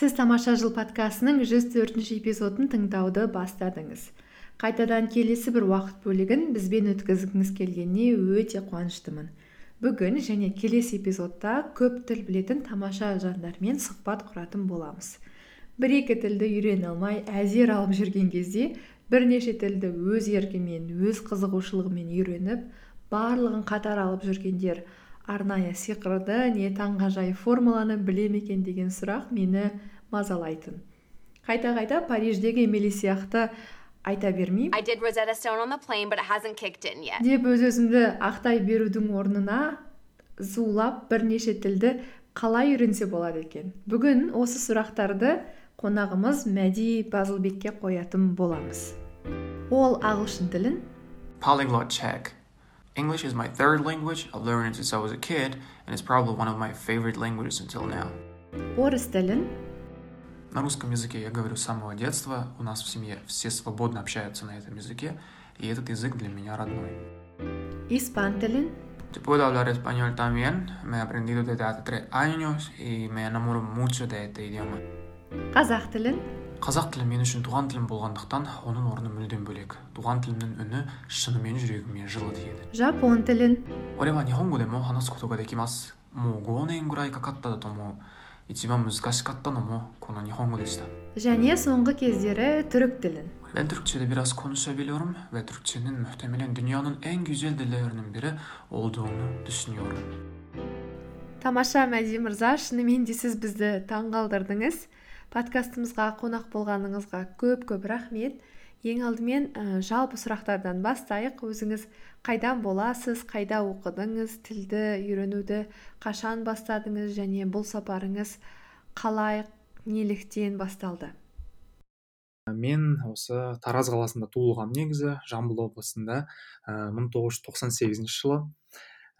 сіз тамаша жыл подкастының 104 эпизодын тыңдауды бастадыңыз. Қайтадан келесі бір уақыт бөлігін бізбен өткізгіңіз келгеніне өте қуаныштымын. Бүгін және келесі эпизодта көп тіл білетін тамаша жандармен сұхбат құратын боламыз. Бір екі тілді үйрене алмай әзер алып жүрген кезде бірнеше тілді өз еркімен өз қызығушылығымен үйреніп барлығын қатар алып жүргендер арнайы сиқырды не таңғажайып формуланы біле ме екен деген сұрақ мені мазалайтын. Қайта қайта париждегі эмили сияқты айта бермеймін. Деп өз өзімді ақтай берудің орнына зулап бірнеше тілді қалай үйренсе болады екен? Бүгін осы сұрақтарды қонағымыз мәди базылбекке қоятын боламыз. Ол ағылшын тілін Polyglot check. English is my third language. I've learned it since I was a kid, and it's probably one of my favorite languages until now. Орыс тілін На русском языке я говорю с самого детства. У нас в семье все свободно общаются на этом языке, и этот язык для меня родной. Испан тілін Yo puedo hablar español también. Me he aprendido desde hace tres años y me enamoro mucho de este idioma. қазақ тілін қазақ тілі мен үшін туған тілім болғандықтан оның орны мүлдем бөлек туған тілімнің үні шынымен жүрегіме жылы тиеді жапон тілін 俺は日本語でも話すことができますもう5年ぐらいかかっただと思う一番難しかったのもこの日本語でした және соңғы кездері түрік тілін Ben Türkçe'de biraz konuşabiliyorum ve Türkçenin muhtemelen dünyanın en güzel dillerinin biri olduğunu düşünüyorum. тамаша мәди мырза шынымен де сіз бізді таңғалдырдыңыз подкастымызға қонақ болғаныңызға көп көп рахмет. Ең алдымен ә, жалпы сұрақтардан бастайық. Өзіңіз қайдан боласыз қайда оқыдыңыз тілді үйренуді қашан бастадыңыз және бұл сапарыңыз қалай неліктен басталды? Мен осы тараз қаласында туылғанмын негізі жамбыл облысында мың тоғыз жүз тоқсан сегізінші жылы.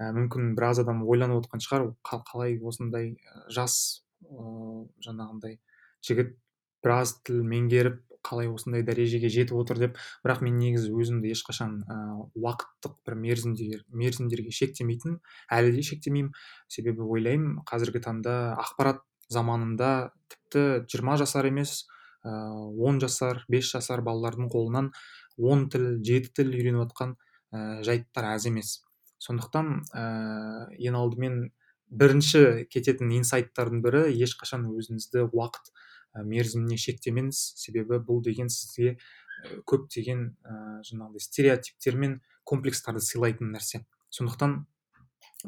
Ә, мүмкін біраз адам ойланып отқан шығар қалай осындай жас ыыы жаңағындай жігіт біраз тіл меңгеріп қалай осындай дәрежеге жетіп отыр деп бірақ мен негізі өзімді ешқашан ә, уақыттық бір мерзімдер мерзімдерге шектемейтін әлі де шектемеймін. Себебі ойлаймын қазіргі таңда ақпарат заманында тіпті жиырма жасар емес он жасар бес жасар балалардың қолынан он тіл жеті тіл үйреніп жатқан ә, жайттар аз емес. Сондықтан ә, ең алдымен бірінші кететін инсайттардың бірі ешқашан өзіңізді уақыт мерзіміне шектемеңіз. Себебі бұл деген сізге көптеген ә, жаңағыдай стереотиптер мен комплекстарды сыйлайтын нәрсе. Сондықтан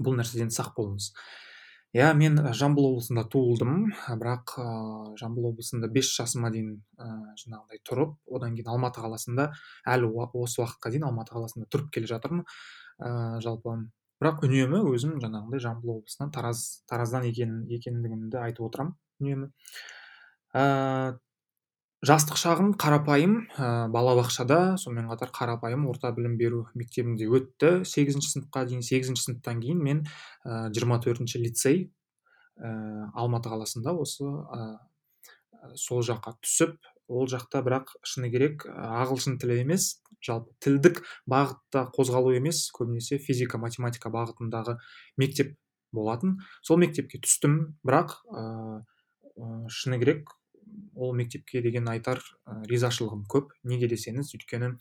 бұл нәрседен сақ болыңыз. Иә мен жамбыл облысында туылдым. Бірақ ыыы жамбыл облысында бес жасыма дейін ыыы жаңағыдай тұрып одан кейін алматы қаласында әлі осы уақытқа дейін алматы қаласында тұрып келе жатырмын. Ыыы жалпы бірақ үнемі өзім жаңағындай жамбыл облысынан тараз тараздан екен екендігімді айтып отырамын үнемі. Ыыы жастық шағым қарапайым ә, балабақшада сонымен қатар қарапайым орта білім беру мектебінде өтті. Сегізінші сыныпқа дейін сегізінші сыныптан кейін мен жиырма төртінші лицей ә, алматы қаласында осы ә, сол жаққа түсіп ол жақта бірақ шыны керек ағылшын тілі емес жалпы тілдік бағытта қозғалу емес көбінесе физика математика бағытындағы мектеп болатын. Сол мектепке түстім бірақ ә, шыны керек ол мектепке деген айтар ризашылығым көп. Неге десеңіз өйткені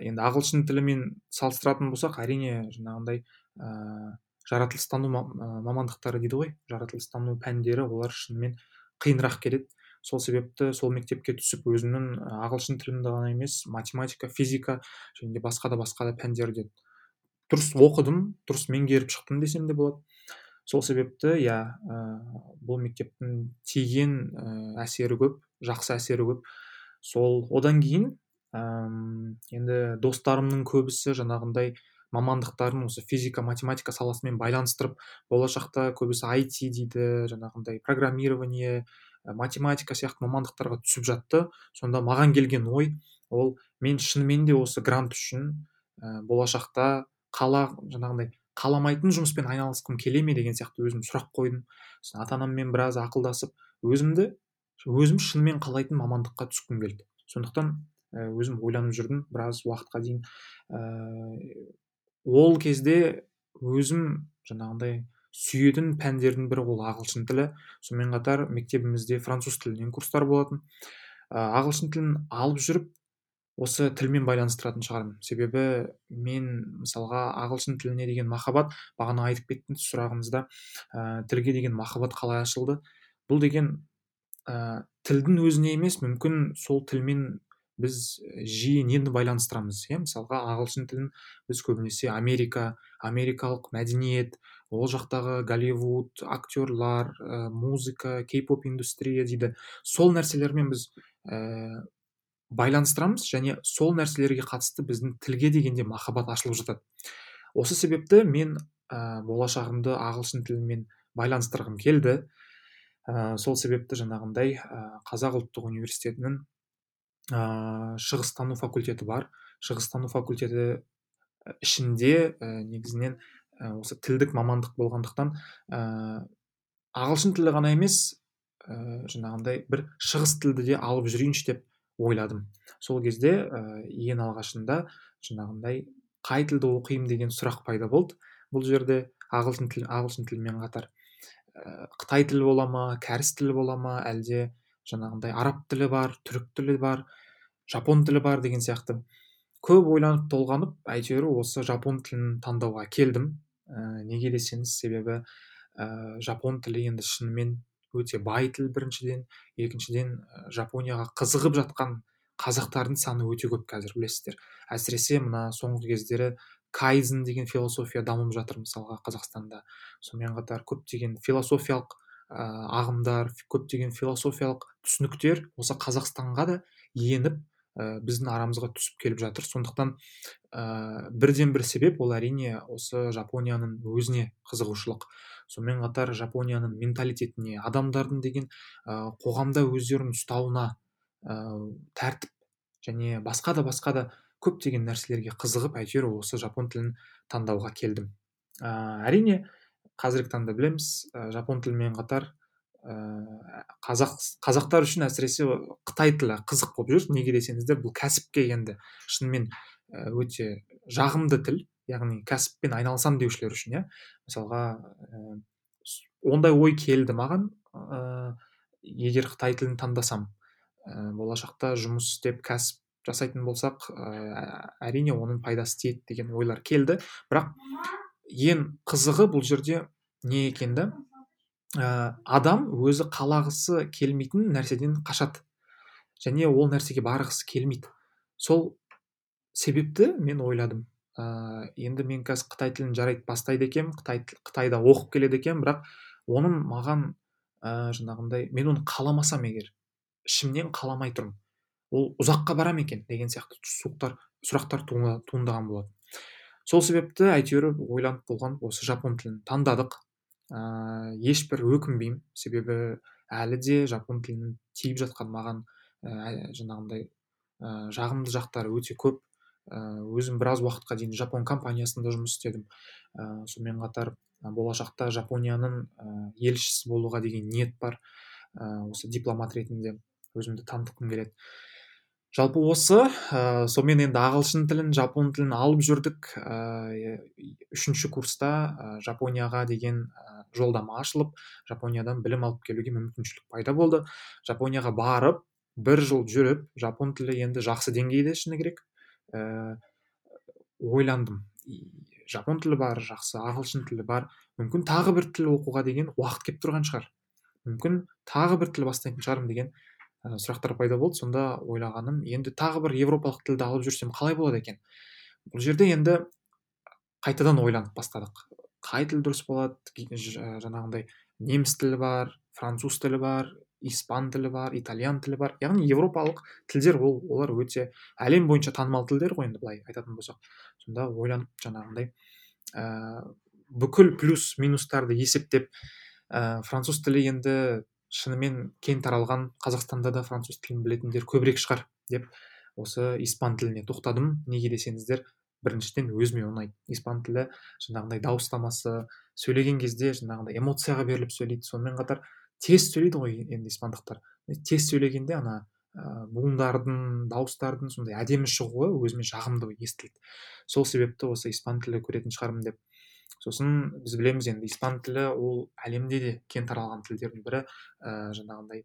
енді ағылшын тілімен салыстыратын болсақ әрине жаңағындай ыыы жаратылыстану мамандықтары дейді ғой. Жаратылыстану пәндері олар шынымен қиынырақ келеді. Сол себепті сол мектепке түсіп өзімнің ағылшын тілімді ғана емес математика физика және де басқа да басқа да пәндерді дұрыс оқыдым дұрыс меңгеріп шықтым десем де болады. Сол себепті иә бұл мектептің тиген әсері көп жақсы әсері көп. Сол одан кейін енді достарымның көбісі жаңағындай мамандықтарын осы физика математика саласымен байланыстырып болашақта көбісі IT дейді жаңағындай программирование математика сияқты мамандықтарға түсіп жатты. Сонда маған келген ой ол мен шынымен де осы грант үшін болашақта қала жаңағындай қаламайтын жұмыспен айналысқым келе ме деген сияқты өзім сұрақ қойдым. Ата анаммен біраз ақылдасып өзімді өзім шынымен қалайтын мамандыққа түскім келді. Сондықтан өзім ойланып жүрдім біраз уақытқа дейін. Ә, ол кезде өзім жаңағындай сүйетін пәндердің бірі ол ағылшын тілі. Сонымен қатар мектебімізде француз тілінен курстар болатын. Ағылшын тілін алып жүріп осы тілмен байланыстыратын шығармын. Себебі мен мысалға ағылшын тіліне деген махаббат бағана айтып кеттіңіз сұрағыңызда ә, тілге деген махаббат қалай ашылды? Бұл деген ә, тілдің өзіне емес мүмкін сол тілмен біз жиі нені байланыстырамыз иә? Мысалға ағылшын тілін біз көбінесе америка америкалық мәдениет ол жақтағы голливуд актерлар ә, музыка кей поп индустрия дейді. Сол нәрселермен біз ә, байланыстырамыз және сол нәрселерге қатысты біздің тілге дегенде махаббат ашылып жатады. Осы себепті мен ә, болашағымды ағылшын тілімен байланыстырғым келді. Ә, сол себепті жаңағындай ә, қазақ ұлттық университетінің ә, шығыстану факультеті бар. Шығыстану факультеті ішінде ә, негізінен ә, осы тілдік мамандық болғандықтан ә, ағылшын тілі ғана емес ә, жаңағындай бір шығыс тілді де алып жүрейінші деп ойладым. Сол кезде ә, ең алғашында жаңағындай қай тілді оқимын деген сұрақ пайда болды. Бұл жерде ағылшын тіл ағылшын тілімен қатар ә, қытай тілі бола ма кәріс тілі бола ма әлде жаңағындай араб тілі бар түрік тілі бар жапон тілі бар деген сияқты. Көп ойланып толғанып әйтеуір осы жапон тілін таңдауға келдім. Ә, неге десеңіз себебі ә, жапон тілі енді шынымен өте бай тіл біріншіден. Екіншіден жапонияға қызығып жатқан қазақтардың саны өте көп қазір білесіздер. Әсіресе мына соңғы кездері кайзен деген философия дамып жатыр мысалға қазақстанда. Сонымен қатар көптеген философиялық ә, ағымдар көптеген философиялық түсініктер осы қазақстанға да еніп ә, біздің арамызға түсіп келіп жатыр. Сондықтан ә, бірден бір себеп ол әрине осы жапонияның өзіне қызығушылық. Сонымен қатар жапонияның менталитетіне адамдардың деген ә, қоғамда өздерін ұстауына ә, тәртіп және басқа да басқа да көптеген нәрселерге қызығып әйтеуір осы жапон тілін таңдауға келдім. Ә, әрине қазіргі таңда білеміз ә, жапон тілімен қатар ә, қазақ қазақтар үшін әсіресе қытай тілі қызық болып жүр неге десеңіздер бұл кәсіпке енді шынымен өте жағымды тіл. Яғни кәсіппен айналысамын деушілер үшін иә. Мысалға ә, ондай ой келді маған ә, егер қытай тілін таңдасам. Ә, болашақта жұмыс істеп кәсіп жасайтын болсақ ә, әрине оның пайдасы тиеді деген ойлар келді. Бірақ ең қызығы бұл жерде не екенді ә, адам өзі қалағысы келмейтін нәрседен қашады. Және ол нәрсеге барғысы келмейді. Сол себепті мен ойладым. Ә, енді мен қазір қытай тілін жарайды бастайды екенмін қытай қытайда оқып келеді екенмін бірақ оның маған ә, жаңағындай мен оны қаламасам егер ішімнен қаламай тұрмын. Ол ұзаққа бара ма екен деген сияқты сұрақтар, сұрақтар туындаған болады сол себепті әйтеуір ойланып болған осы жапон тілін таңдадық. Ә, ешбір өкінбеймін. Себебі әлі де жапон тілінің тиіп жатқан маған ә, жаңағындай ә, жағымды жақтары өте көп. Өзім біраз уақытқа дейін жапон компаниясында жұмыс істедім. Ә, сонымен қатар болашақта жапонияның ә, елшісі болуға деген ниет бар. Осы дипломат ретінде өзімді танытқым келеді. Жалпы осы ә, сонымен енді ағылшын тілін жапон тілін алып жүрдік. Ә, үшінші курста ә, жапонияға деген жолдама ашылып жапониядан білім алып келуге мүмкіншілік пайда болды. Жапонияға барып бір жыл жүріп жапон тілі енді жақсы деңгейде шыны керек. Ә, ойландым. Жапон тілі бар жақсы ағылшын тілі бар. Мүмкін тағы бір тіл оқуға деген уақыт келіп тұрған шығар. Мүмкін тағы бір тіл бастайтын шығармын деген ә, сұрақтар пайда болды. Сонда ойлағаным енді тағы бір европалық тілді алып жүрсем қалай болады екен? Бұл жерде енді қайтадан ойланып бастадық. Қай тіл дұрыс болады? Жаңағындай неміс тілі бар француз тілі бар испан тілі бар итальян тілі бар. Яғни европалық тілдер ол олар өте әлем бойынша танымал тілдер ғой енді былай айтатын болсақ. Сонда ойланып жаңағындай ә, бүкіл плюс минустарды есептеп ә, француз тілі енді шынымен кең таралған қазақстанда да француз тілін білетіндер көбірек шығар деп осы испан тіліне тоқтадым. Неге десеңіздер біріншіден өзіме ұнайды. Испан тілі жаңағындай дауыстамасы сөйлеген кезде жаңағындай эмоцияға беріліп сөйлейді сонымен қатар. Тез сөйлейді ғой енді испандықтар. Тез сөйлегенде ана ә, буындардың дауыстардың сондай әдемі шығуы өзіме жағымды естіледі сол себепті осы испан тілі көретін шығармын деп. Сосын біз білеміз енді испан тілі ол әлемде де кең таралған тілдердің бірі. Ә, жаңағындай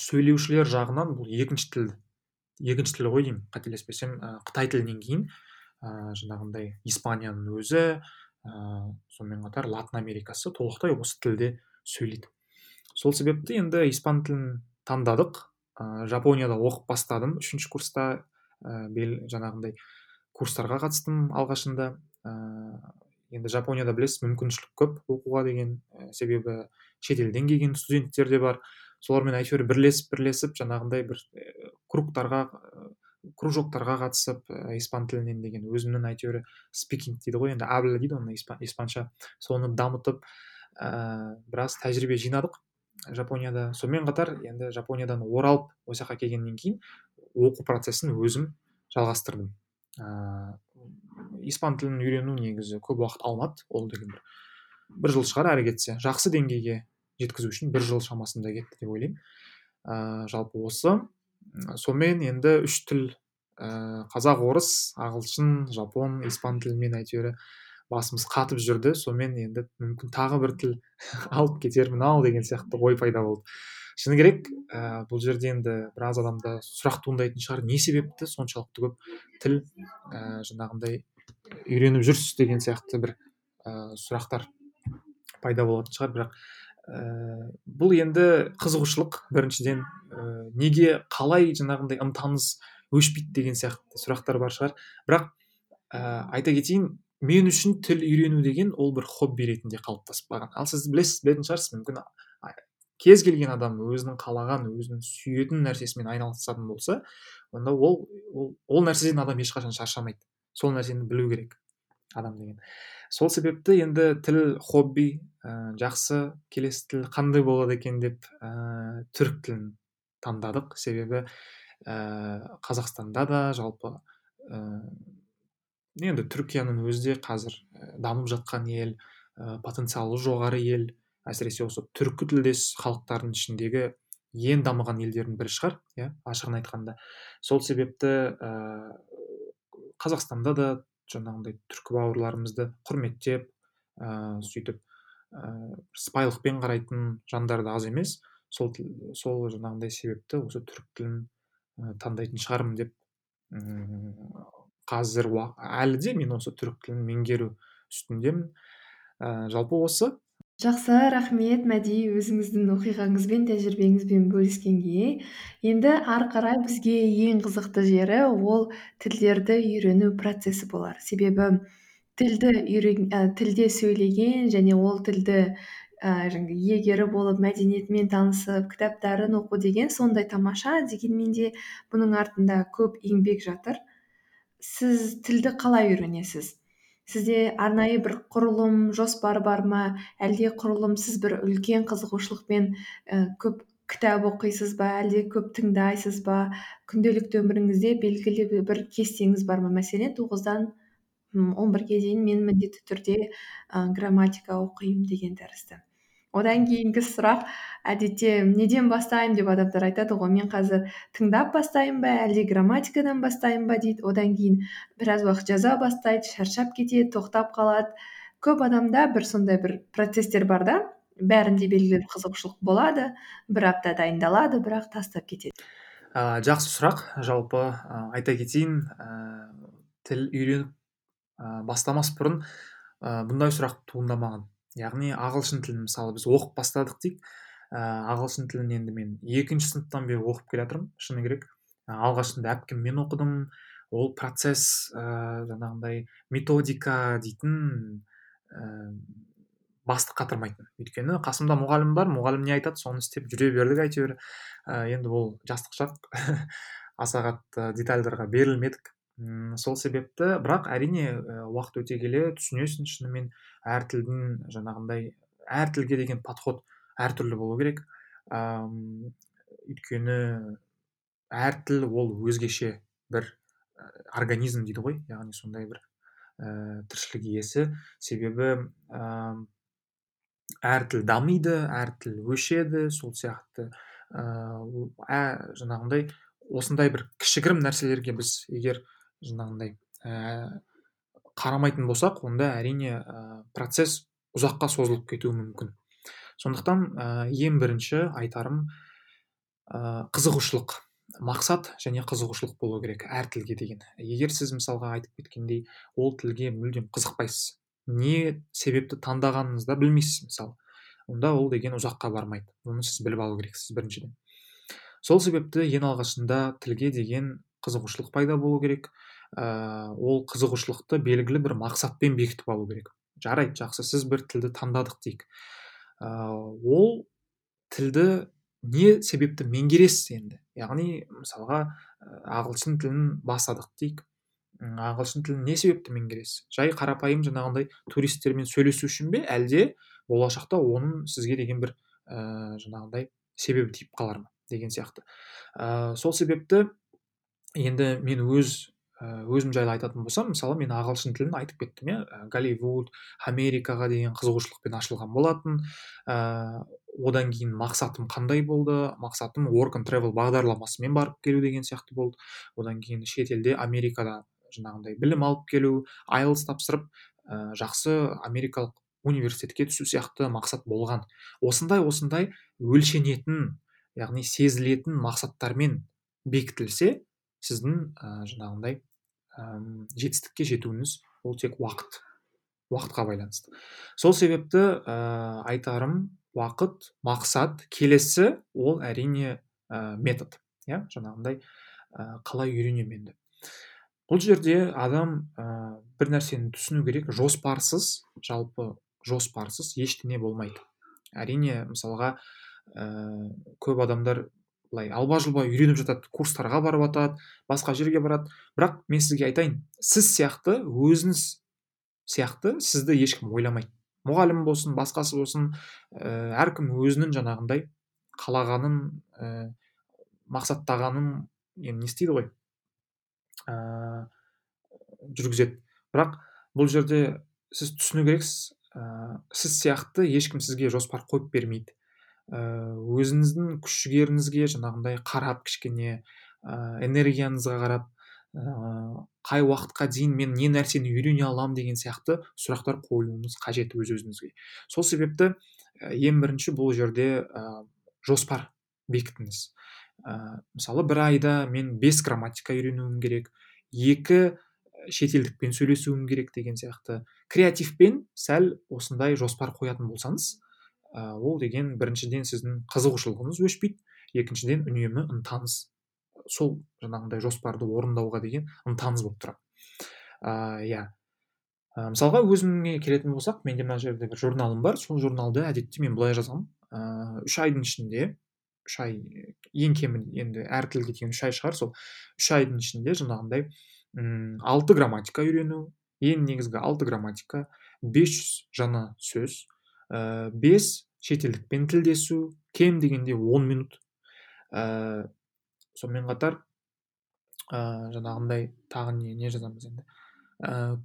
сөйлеушілер жағынан бұл екінші тіл. Екінші тіл ғой деймін қателеспесем ә, қытай тілінен кейін. Ә, жаңағындай испанияның өзі ә, сонымен қатар латын америкасы толықтай осы тілде сөйлейді. Сол себепті енді испан тілін таңдадық. Ә, жапонияда оқып бастадым үшінші курста. Ә, бел жаңағындай курстарға қатыстым алғашында. Ә, енді жапонияда білесіз мүмкіншілік көп оқуға деген ә, себебі шетелден келген студенттер де бар. Солармен әйтеуір бірлесіп бірлесіп жаңағындай бір ә, кругтарға кружоктарға қатысып ә, испан тілінен деген өзімнің әйтеуір спикинг дейді ғой енді абл дейді оны испанша. Соны дамытып ә, біраз тәжірибе жинадық. Жапонияда. Сонымен қатар енді жапониядан оралып осы жаққа келгеннен кейін оқу процесін өзім жалғастырдым. Ыыы испан тілін үйрену негізі көп уақыт алмады ол деген бір бір жыл шығар әрі кетсе. Жақсы деңгейге жеткізу үшін бір жыл шамасында кетті деп ойлаймын. Ә, жалпы осы. Сонымен енді үш тіл ә, қазақ орыс ағылшын жапон испан тілімен әйтеуір басымыз қатып жүрді. Сонымен енді мүмкін тағы бір тіл алып кетермін ау деген сияқты ой пайда болды. Шыны керек ә, бұл жерде енді біраз адамда сұрақ туындайтын шығар. Не себепті? Соншалықты көп тіл ә, жаңағындай үйреніп жүрсіз деген сияқты бір ә, сұрақтар пайда болатын шығар. Бірақ ә, бұл енді қызығушылық біріншіден ә, неге қалай жаңағындай ынтамыз өшпейді деген сияқты сұрақтар бар шығар. Бірақ ә, айта кетейін мен үшін тіл үйрену деген ол бір хобби ретінде қалыптасып қалған ал сіз білесіз білетін шығарсыз мүмкін кез келген адам өзінің қалаған өзінің сүйетін нәрсесімен айналысатын болса онда ол ол, ол нәрседен адам ешқашан шаршамайды. Сол нәрсені білу керек адам деген. Сол себепті енді тіл хобби ә, жақсы келесі тіл қандай болады екен деп ә, түрік тілін таңдадық. Себебі ә, қазақстанда да жалпы ә, енді түркияның өзі де қазір дамып жатқан ел ә, потенциалы жоғары ел. Әсіресе осы түркі тілдес халықтардың ішіндегі ең дамыған елдердің бірі шығар иә ашығын айтқанда. Сол себепті ә, қазақстанда да жаңағындай түркі бауырларымызды құрметтеп ә, сөйтіп ә, сыпайылықпен қарайтын жандар да аз емес. Сол сол жаңағындай себепті осы түрік тілін ә, таңдайтын шығармын деп қазір әлі де мен осы түрік тілін меңгеру үстіндемін ә, жалпы осы. Жақсы рахмет. Мәди өзіңіздің оқиғаңызбен тәжірибеңізбен бөліскенге. Енді ары қарай бізге ең қызықты жері ол тілдерді үйрену процесі болар. Себебі тілді үйрен, ә, тілде сөйлеген және ол тілді ә, егері болып мәдениетімен танысып кітаптарын оқу деген сондай тамаша дегенмен де бұның артында көп еңбек жатыр. Сіз тілді қалай үйренесіз? Сізде арнайы бір құрылым жоспар бар ма? Әлде құрылым сіз бір үлкен қызығушылықпен і көп кітап оқисыз ба? Әлде көп тыңдайсыз ба? Күнделікті өміріңізде белгілі бір кестеңіз бар ма? Мәселен тоғыздан он бірге дейін мен міндетті түрде і грамматика оқимын деген тәрізді. Одан кейінгі сұрақ әдетте неден бастаймын? деп адамдар айтады ғой. Мен қазір тыңдап бастаймын ба әлде грамматикадан бастаймын ба? дейді. Одан кейін біраз уақыт жаза бастайды шаршап кетеді тоқтап қалады. Көп адамда бір сондай бір процесстер бар да. Бәрінде белгілі бір қызығушылық болады бір апта дайындалады бірақ тастап кетеді. Ә, жақсы сұрақ. Жалпы ә, айта кетейін ә, тіл үйреніп ә, бастамас бұрын ә, бұндай сұрақ туындамаған. Яғни ағылшын тілін мысалы біз оқып бастадық дейік. Ә, ағылшын тілін енді мен екінші сыныптан бері оқып келе жатырмын. Шыны керек ә, алғашында әпкеммен оқыдым. Ол процесс ә, жаңағындай методика дейтін ә, басты қатырмайтын. Өйткені қасымда мұғалім бар мұғалім не айтады? Соны істеп жүре бердік әйтеуір. Ә, енді ол жастық шақ. Аса қатты детальдарға берілмедік. Сол себепті бірақ әрине уақыт өте келе түсінесің шынымен әр тілдің жаңағындай әр тілге деген подход әртүрлі болу керек. Ыыы өйткені әр тіл ол өзгеше бір организм дейді ғой яғни сондай бір ә, тіршілік иесі. Себебі ә, әр тіл дамиды әр тіл өшеді сол сияқты. Ә, жаңағындай осындай бір кішігірім нәрселерге біз егер жаңағындай ә, қарамайтын болсақ онда әрине ә, процесс ұзаққа созылып кетуі мүмкін. сондықтан ә, ең бірінші айтарым ә, қызығушылық. мақсат және қызығушылық болу керек әр тілге деген. егер сіз мысалға айтып кеткендей ол тілге мүлдем қызықпайсыз не себепті таңдағаныңызды білмейсіз мысалы. онда ол деген ұзаққа бармайды. оны сіз біліп алу керексіз біріншіден. сол себепті ең алғашында тілге деген қызығушылық пайда болу керек. Ол қызығушылықты белгілі бір мақсатпен бекітіп алу керек. Жарайды жақсы сіз бір тілді таңдадық дейік. Ә, ол тілді не себепті меңгересіз енді? Яғни мысалға ағылшын тілін бастадық дейік. Ағылшын тілін не себепті меңгересіз? Жай қарапайым жаңағындай туристермен сөйлесу үшін бе әлде болашақта оның сізге деген бір ә, жаңағындай себебі тиіп қалар ма деген сияқты. Ә, сол себепті енді мен өз өзім жайлы айтатын болсам мысалы мен ағылшын тілін айтып кеттім иә. Голливуд америкаға деген қызығушылықпен ашылған болатын. Ә, одан кейін мақсатым қандай болды? Мақсатым work and travel бағдарламасымен барып келу деген сияқты болды. Одан кейін шетелде америкада жаңағындай білім алып келу айлс тапсырып ә, жақсы америкалық университетке түсу сияқты мақсат болған. Осындай осындай өлшенетін яғни сезілетін мақсаттармен бекітілсе сіздің ә, жаңағындай ә, жетістікке жетуіңіз ол тек уақыт уақытқа байланысты. Сол себепті ә, айтарым уақыт мақсат келесі ол әрине ә, метод иә жаңағындай ә, қалай үйренемін енді бұл жерде адам ә, бір нәрсені түсіну керек жоспарсыз жалпы жоспарсыз ештеңе болмайды. Әрине мысалға ә, көп адамдар былай алба жұлба үйреніп жатады курстарға барып жатады басқа жерге барады. Бірақ мен сізге айтайын сіз сияқты өзіңіз сияқты сізді ешкім ойламайды. Мұғалім болсын басқасы болсын ә, әркім өзінің жаңағындай қалағанын ә, мақсаттағанын енді не істейді ғой ә, жүргізеді. Бірақ бұл жерде сіз түсіну керексіз ә, сіз сияқты ешкім сізге жоспар қойып бермейді. Өзіңіздің күш жігеріңізге жаңағындай қарап кішкене ә, энергияңызға қарап ә, қай уақытқа дейін мен не нәрсені үйрене аламын деген сияқты сұрақтар қоюыңыз қажет өз өзіңізге сол себепті ең бірінші бұл жерде ә, жоспар бекітіңіз. Ә, мысалы бір айда мен бес грамматика үйренуім керек екі шетелдікпен сөйлесуім керек деген сияқты. Креативпен сәл осындай жоспар қоятын болсаңыз ол деген біріншіден сіздің қызығушылығыңыз өшпейді екіншіден үнемі ынтаңыз сол жаңағындай жоспарды орындауға деген ынтаңыз болып тұрады иә. Ә, мысалға өзіме келетін болсақ менде мына жерде бір журналым бар сол журналды әдетте мен былай жазамын. Ыыы үш айдың ішінде үш ай ең кемі енді әр тілге деген үш ай шығар сол. Үш айдың ішінде жаңағындай алты грамматика үйрену ең негізгі алты грамматика бес жүз жаңа сөз ә, бес шетелдікпен тілдесу кем дегенде он минут. Ә, сонымен қатар ә, жаңағындай тағы не, не жазамыз енді? Ә,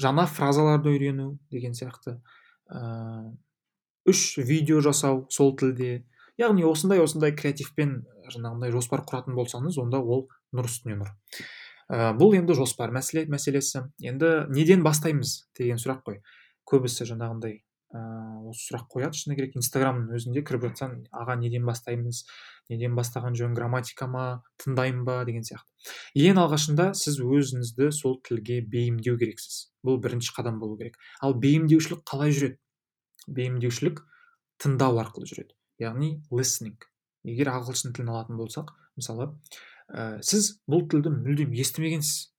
жаңа фразаларды үйрену деген сияқты. Ә, үш видео жасау сол тілде. Яғни осындай осындай креативпен жаңағындай жоспар құратын болсаңыз онда ол нұр үстіне нұр. Ә, бұл енді жоспар мәселе мәселесі. Енді неден бастаймыз деген сұрақ қой. Көбісі жаңағындай ыыы осы сұрақ қояды. Шыны керек инстаграмның өзінде кіріп жатсаң аға неден бастаймыз неден бастаған жөн грамматика ма тыңдаймын ба деген сияқты. Ең алғашында сіз өзіңізді сол тілге бейімдеу керексіз. Бұл бірінші қадам болу керек. Ал бейімдеушілік қалай жүреді? Бейімдеушілік тыңдау арқылы жүреді. Яғни listening. Егер ағылшын тілін алатын болсақ мысалы ә, сіз бұл тілді мүлдем естімегенсіз.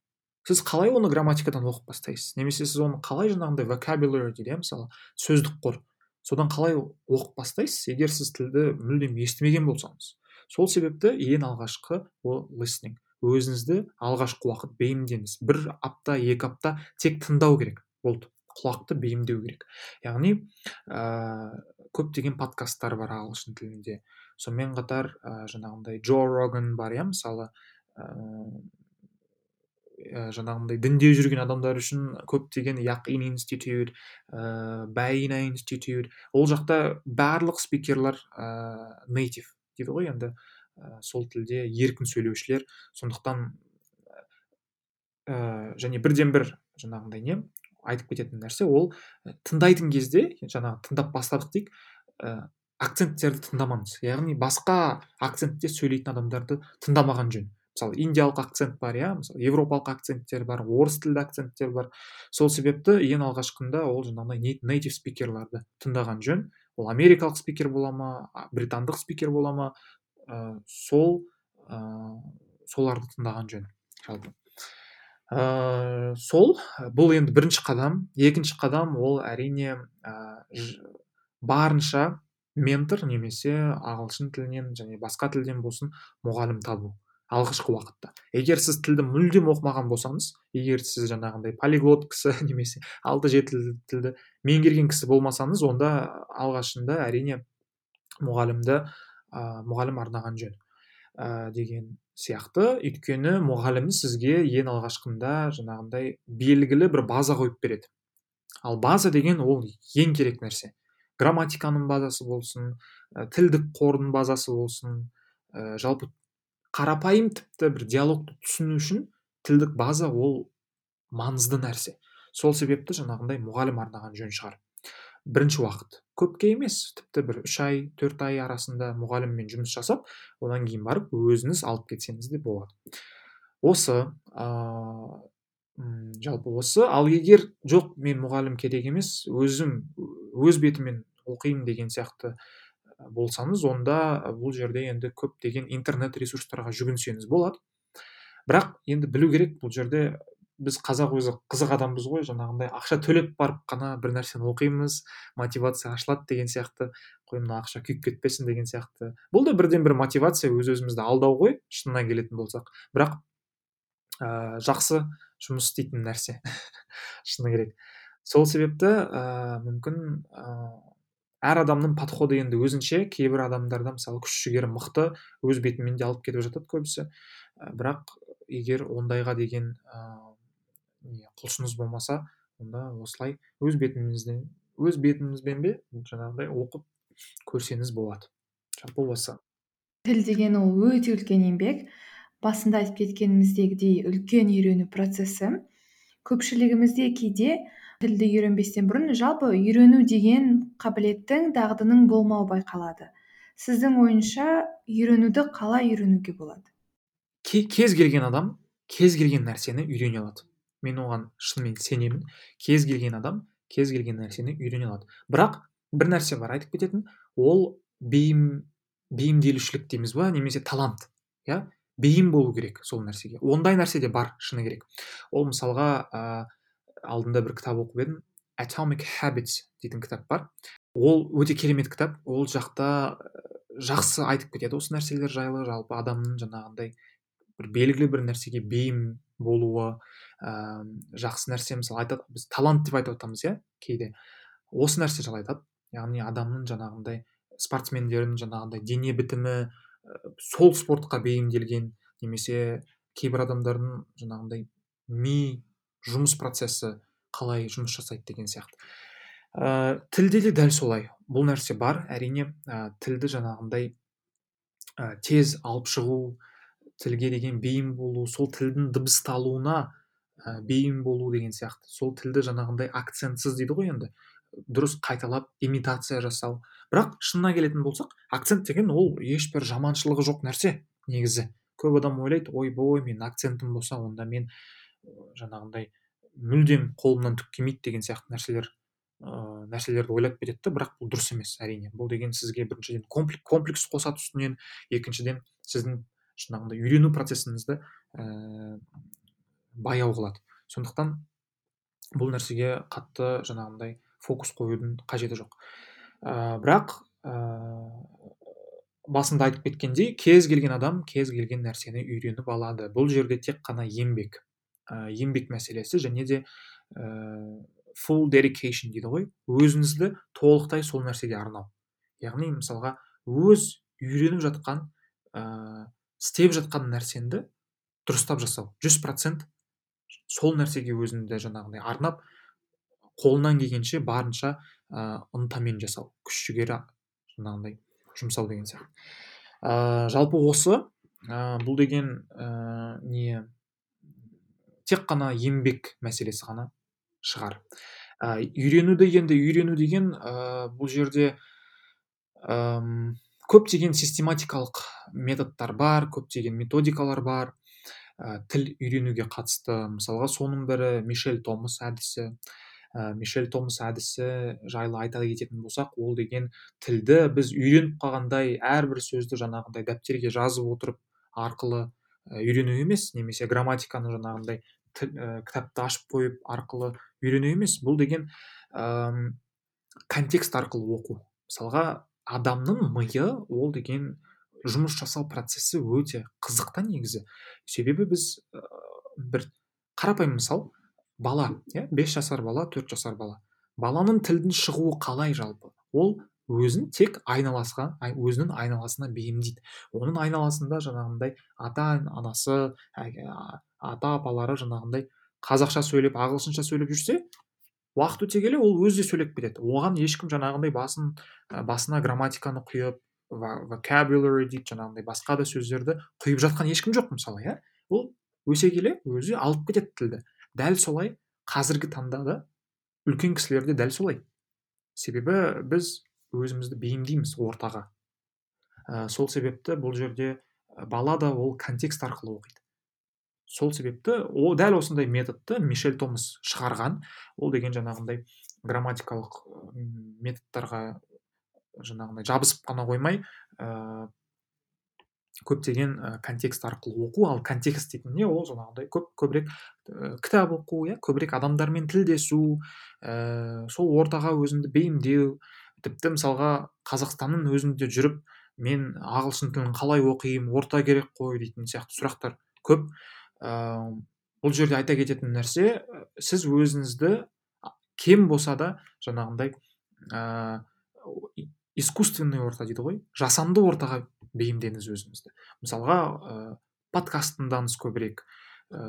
Сіз қалай оны грамматикадан оқып бастайсыз? Немесе сіз оны қалай жаңағындай vocabulary дейді иә мысалы сөздік қор. Содан қалай оқып бастайсыз? Егер сіз тілді мүлдем естімеген болсаңыз. Сол себепті ең алғашқы ол listening. Өзіңізді алғашқы уақыт бейімдеңіз. Бір апта екі апта тек тыңдау керек. Болды. Құлақты бейімдеу керек. Яғни ә, көптеген подкасттар бар ағылшын тілінде. Сонымен қатар ә, жаңағындай джо роган бар иә мысалы ә, жаңағындай дінде жүрген адамдар үшін көптеген яқин институт ә, бәйна институт. Ол жақта барлық спикерлер ә, нейтив дейді ғой енді. Ә, сол тілде еркін сөйлеушілер сондықтан ә, және бірден бір жаңағындай не айтып кететін нәрсе ол тыңдайтын кезде жаңағы тыңдап бастадық дейік ә, акценттерді тыңдамаңыз. Яғни басқа акцентте сөйлейтін адамдарды тыңдамаған жөн. Мысалы индиялық акцент бар иә мысалы европалық акценттер бар орыс тілді акценттер бар. Сол себепті ең алғашқында ол жаңағыдай нейтив спикерларды тыңдаған жөн. Ол америкалық спикер бола ма британдық спикер бола ма ә, сол ә, соларды тыңдаған жөн. Жалпы. Ә, сол бұл енді бірінші қадам. Екінші қадам ол әрине ә, барынша ментор немесе ағылшын тілінен және басқа тілден болсын мұғалім табу. Алғашқы уақытта. Егер сіз тілді мүлдем оқымаған болсаңыз егер сіз жаңағындай полиглот кісі немесе алты жеті тілді меңгерген кісі болмасаңыз онда алғашында әрине мұғалімді ә, мұғалім арнаған жөн ә, деген сияқты. Өйткені мұғалім сізге ең алғашқында жаңағындай белгілі бір база қойып береді. Ал база деген ол ең керек нәрсе. Грамматиканың базасы болсын тілдік қордың базасы болсын ә, жалпы қарапайым тіпті бір диалогты түсіну үшін тілдік база ол маңызды нәрсе. Сол себепті жаңағындай мұғалім арнаған жөн шығар. Бірінші уақыт көпке емес тіпті бір үш ай төрт ай арасында мұғаліммен жұмыс жасап одан кейін барып өзіңіз алып кетсеңіз де болады. Осы ә, жалпы осы ал егер жоқ мен мұғалім керек емес өзім өз бетімен оқимын деген сияқты болсаңыз онда бұл жерде енді көптеген интернет ресурстарға жүгінсеңіз болады бірақ енді білу керек бұл жерде біз қазақ өзі қызық адамбыз ғой жаңағындай ақша төлеп барып қана бір нәрсені оқимыз мотивация ашылады деген сияқты қой мына ақша күйіп кетпесін деген сияқты бұл да бірден бір мотивация өз өзімізді алдау ғой шынына келетін болсақ бірақ ә, жақсы жұмыс істейтін нәрсе. Шыны керек. Сол себепті ә, мүмкін әр адамның подходы енді өзінше. Кейбір адамдарда мысалы күш жігері мықты өз бетімен де алып кетіп жатады көбісі. Ә, бірақ егер ондайға деген ыыы құлшыныс болмаса онда осылай өз бетімізден өз бетімізбен бе жаңағыдай оқып көрсеңіз болады. Жалпы осы. тіл деген ол өте үлкен еңбек. Басында айтып кеткеніміздегідей үлкен үйрену процесі. Көпшілігімізде кейде тілді үйренбестен бұрын жалпы үйрену деген қабілеттің дағдының болмауы байқалады. Сіздің ойынша үйренуді қалай үйренуге болады? Кез келген адам кез келген нәрсені үйрене алады. Мен оған шынымен сенемін. Кез келген адам кез келген нәрсені үйрене алады. Бірақ бір нәрсе бар айтып кететін. Ол бейім бейімделушілік дейміз ба немесе талант иә? Бейім болу керек сол нәрсеге. Ондай нәрсе де бар шыны керек. Ол мысалға алдында бір кітап оқып едім. Atomic habits дейтін кітап бар. Ол өте керемет кітап. Ол жақта жақсы айтып кетеді осы нәрселер жайлы. Жалпы адамның жаңағындай бір белгілі бір нәрсеге бейім болуы ә, жақсы нәрсе мысалы айтады біз талант деп айтып жатамыз иә кейде. Осы нәрсе жайлы айтады. Яғни адамның жаңағындай спортсмендердің жаңағындай дене бітімі ә, сол спортқа бейімделген немесе кейбір адамдардың жаңағындай ми жұмыс процесі қалай жұмыс жасайды деген сияқты. Ә, тілде де дәл солай. Бұл нәрсе бар. Әрине ә, тілді жаңағындай ә, тез алып шығу тілге деген бейім болу сол тілдің дыбысталуына ә, бейім болу деген сияқты. Сол тілді жаңағындай акцентсіз дейді ғой енді. Дұрыс қайталап имитация жасау. Бірақ шынына келетін болсақ акцент деген ол ешбір жаманшылығы жоқ нәрсе негізі. Көп адам ойлайды ойбой менің акцентім болса онда мен жаңағындай мүлдем қолымнан түк келмейді деген сияқты нәрселер ыыы нәрселерді ойлап кетеді бірақ бұл дұрыс емес әрине. Бұл деген сізге біріншіден комплекс қосады үстінен екіншіден сіздің жаңағындай үйрену процесіңізді ііі баяу қылады. Сондықтан бұл нәрсеге қатты жаңағындай фокус қоюдың қажеті жоқ. Ә, бірақ ә, басында айтып кеткендей кез келген адам кез келген нәрсені үйреніп алады. Бұл жерде тек қана еңбек. Ә, еңбек мәселесі және де ә, full dedication дейді ғой. Өзіңізді толықтай сол нәрсеге арнау. Яғни мысалға өз үйреніп жатқан ә, істеп жатқан нәрсеңді дұрыстап жасау. Жүз процент сол нәрсеге өзіңді жаңағыдай арнап қолынан келгенше барынша ә, ынтамен жасау. Күш жігері жаңағындай жұмсау деген сияқты. Ә, жалпы осы ә, бұл деген ә, не тек қана еңбек мәселесі ғана шығар. Ә, үйренуді енді үйрену деген ә, бұл жерде әм, көптеген систематикалық методтар бар көптеген методикалар бар. Ә, тіл үйренуге қатысты мысалға соның бірі мишель томас әдісі. Ә, мишель томас әдісі жайлы айта кететін болсақ ол деген тілді біз үйреніп қалғандай әрбір сөзді жаңағындай дәптерге жазып отырып арқылы үйрену емес немесе грамматиканы жаңағындай ә, кітапты ашып қойып арқылы үйрену емес бұл деген ә, контекст арқылы оқу. мысалға адамның миы ол деген жұмыс жасау процесі өте қызық та негізі. Себебі біз ә, бір қарапайым мысал бала иә бес жасар бала төрт жасар бала. Баланың тілдің шығуы қалай жалпы? Ол өзін тек айналасқа өзінің айналасына бейімдейді. Оның айналасында жаңағындай ата анасы ата апалары жаңағындай қазақша сөйлеп ағылшынша сөйлеп жүрсе уақыт өте келе ол өзі де сөйлеп кетеді оған ешкім жаңағындай басын басына грамматиканы құйып vocabulary дейді жаңағындай басқа да сөздерді құйып жатқан ешкім жоқ мысалы иә. Ол өсе келе өзі алып кетеді тілді. Дәл солай қазіргі таңда да үлкен кісілер де дәл солай. Себебі біз өзімізді бейімдейміз ортаға. Ә, сол себепті бұл жерде бала да ол контекст арқылы оқиды. Сол себепті ол дәл осындай методты мишель томас шығарған. Ол деген жаңағындай грамматикалық методтарға жаңағындай жабысып қана қоймай ә, көптеген ә, контекст арқылы оқу. Ал контекст дейтін не? Ол жаңағындай көп көбірек ә, кітап оқу иә көбірек адамдармен тілдесу ә, сол ортаға өзіңді бейімдеу. Тіпті мысалға қазақстанның өзінде жүріп мен ағылшын тілін қалай оқимын орта керек қой дейтін сияқты сұрақтар көп. Бұл жерде айта кететін нәрсе сіз өзіңізді кем болса да жаңағындай ә, искусственный орта дейді ғой жасанды ортаға бейімдеңіз өзіңізді. Мысалға ә, подкаст тыңдаңыз көбірек ә,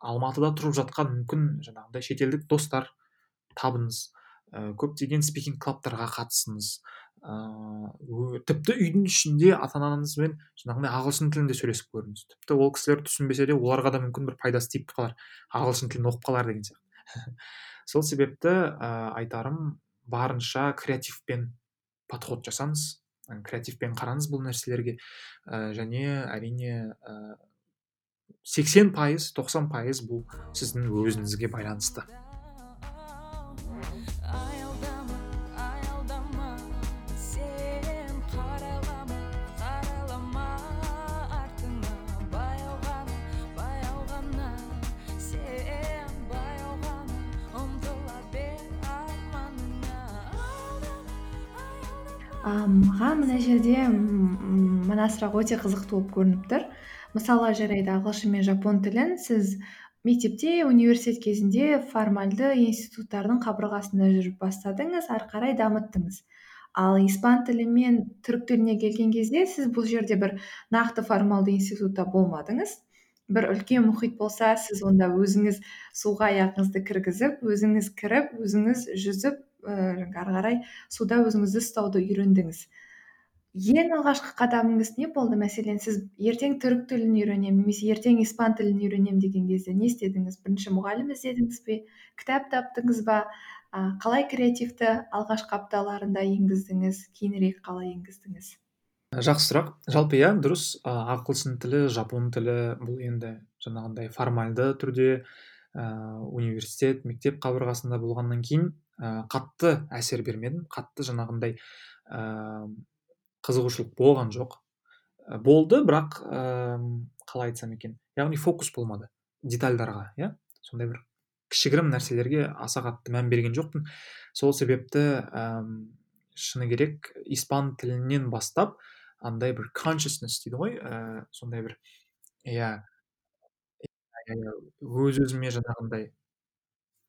алматыда тұрып жатқан мүмкін жаңағындай шетелдік достар табыңыз. Ә, көптеген спикинг клабтарға қатысыңыз. Ыыы тіпті үйдің ішінде ата анаңызбен жаңағындай ағылшын тілінде сөйлесіп көріңіз. Тіпті ол кісілер түсінбесе де оларға да мүмкін бір пайдасы тиіп қалар. Ағылшын тілін оқып қалар деген сияқты. Сол себепті ә, айтарым барынша креативпен подход жасаңыз креативпен қараңыз бұл нәрселерге. Ә, және әрине сексен пайыз тоқсан пайыз бұл сіздің өзіңізге байланысты. Жерде мына сұрақ өте қызықты болып көрініп тұр. Мысалы жарайды ағылшын мен жапон тілін сіз мектепте университет кезінде формальды институттардың қабырғасында жүріп бастадыңыз ары қарай дамыттыңыз. Ал испан тілі мен түрік тіліне келген кезде сіз бұл жерде бір нақты формалды институтта болмадыңыз. Бір үлкен мұхит болса сіз онда өзіңіз суға аяғыңызды кіргізіп өзіңіз кіріп өзіңіз жүзіп ііі ары қарай суда өзіңізді ұстауды үйрендіңіз. Ең алғашқы қадамыңыз не болды? Мәселен сіз ертең түрік тілін үйренемін немесе ертең испан тілін үйренемін деген кезде не істедіңіз? Бірінші мұғалім іздедіңіз бе? Кітап таптыңыз ба? Ә, қалай креативті алғашқы апталарында енгіздіңіз? Кейінірек қалай енгіздіңіз? Жақсы сұрақ. Жалпы иә дұрыс. Ағылшын тілі жапон тілі бұл енді жаңағындай формальды түрде ә, университет мектеп қабырғасында болғаннан кейін ә, қатты әсер бермедім. Қатты жаңағындай қызығушылық болған жоқ. Ә, болды бірақ қалай айтсам екен яғни фокус болмады детальдарға иә? Сондай бір кішігірім нәрселерге аса қатты мән берген жоқпын. Сол себепті ә, шыны керек испан тілінен бастап андай бір consciousness дейді ғой ә, сондай бір иә өз өзіме жаңағындай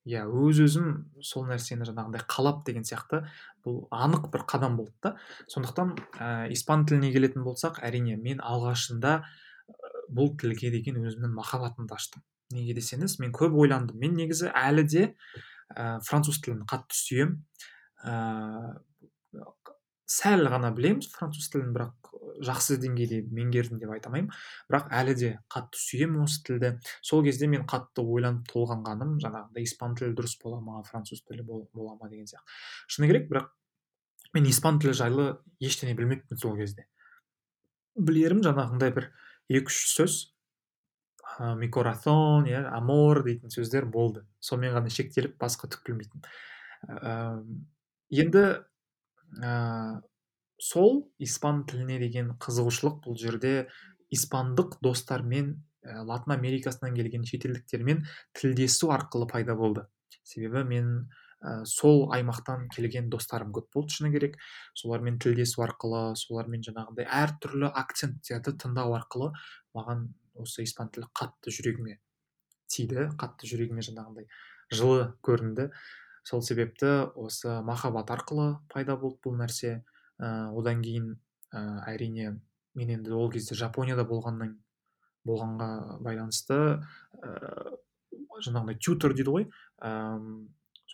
иә өз өзім сол нәрсені жаңағындай қалап деген сияқты бұл анық бір қадам болды да. Сондықтан ә, испан тіліне келетін болсақ әрине мен алғашында бұл тілге деген өзімнің махаббатымды аштым. Неге десеңіз мен көп ойландым. Мен негізі әлі де ә, француз тілін қатты сүйемін ә, сәл ғана білеміз француз тілін бірақ жақсы деңгейде меңгердім деп айта алмаймын. Бірақ әлі де қатты сүйемін осы тілді. Сол кезде мен қатты ойланып толғанғаным жаңағыдай испан тілі дұрыс бола ма француз тілі бола ма деген сияқты. Шыны керек бірақ мен испан тілі жайлы ештеңе білмеппін сол кезде. Білерім жаңағындай бір екі үш сөз микоратон иә амор дейтін сөздер болды. Сонымен ғана шектеліп басқа түк білмейтінмін енді ә, сол испан тіліне деген қызығушылық бұл жерде испандық достармен ә, латын америкасынан келген шетелдіктермен тілдесу арқылы пайда болды. Себебі мен ә, сол аймақтан келген достарым көп болды шыны керек. Солармен тілдесу арқылы солармен жаңағыдай әртүрлі акценттерді тыңдау арқылы маған осы испан тілі қатты жүрегіме тиді қатты жүрегіме жаңағындай жылы көрінді. Сол себепті осы махаббат арқылы пайда болды бұл нәрсе. Ә, одан кейін ә, әрине мен енді ол кезде жапонияда болғаннан болғанға байланысты ә, жаңағыдай тьютер дейді ғой ә,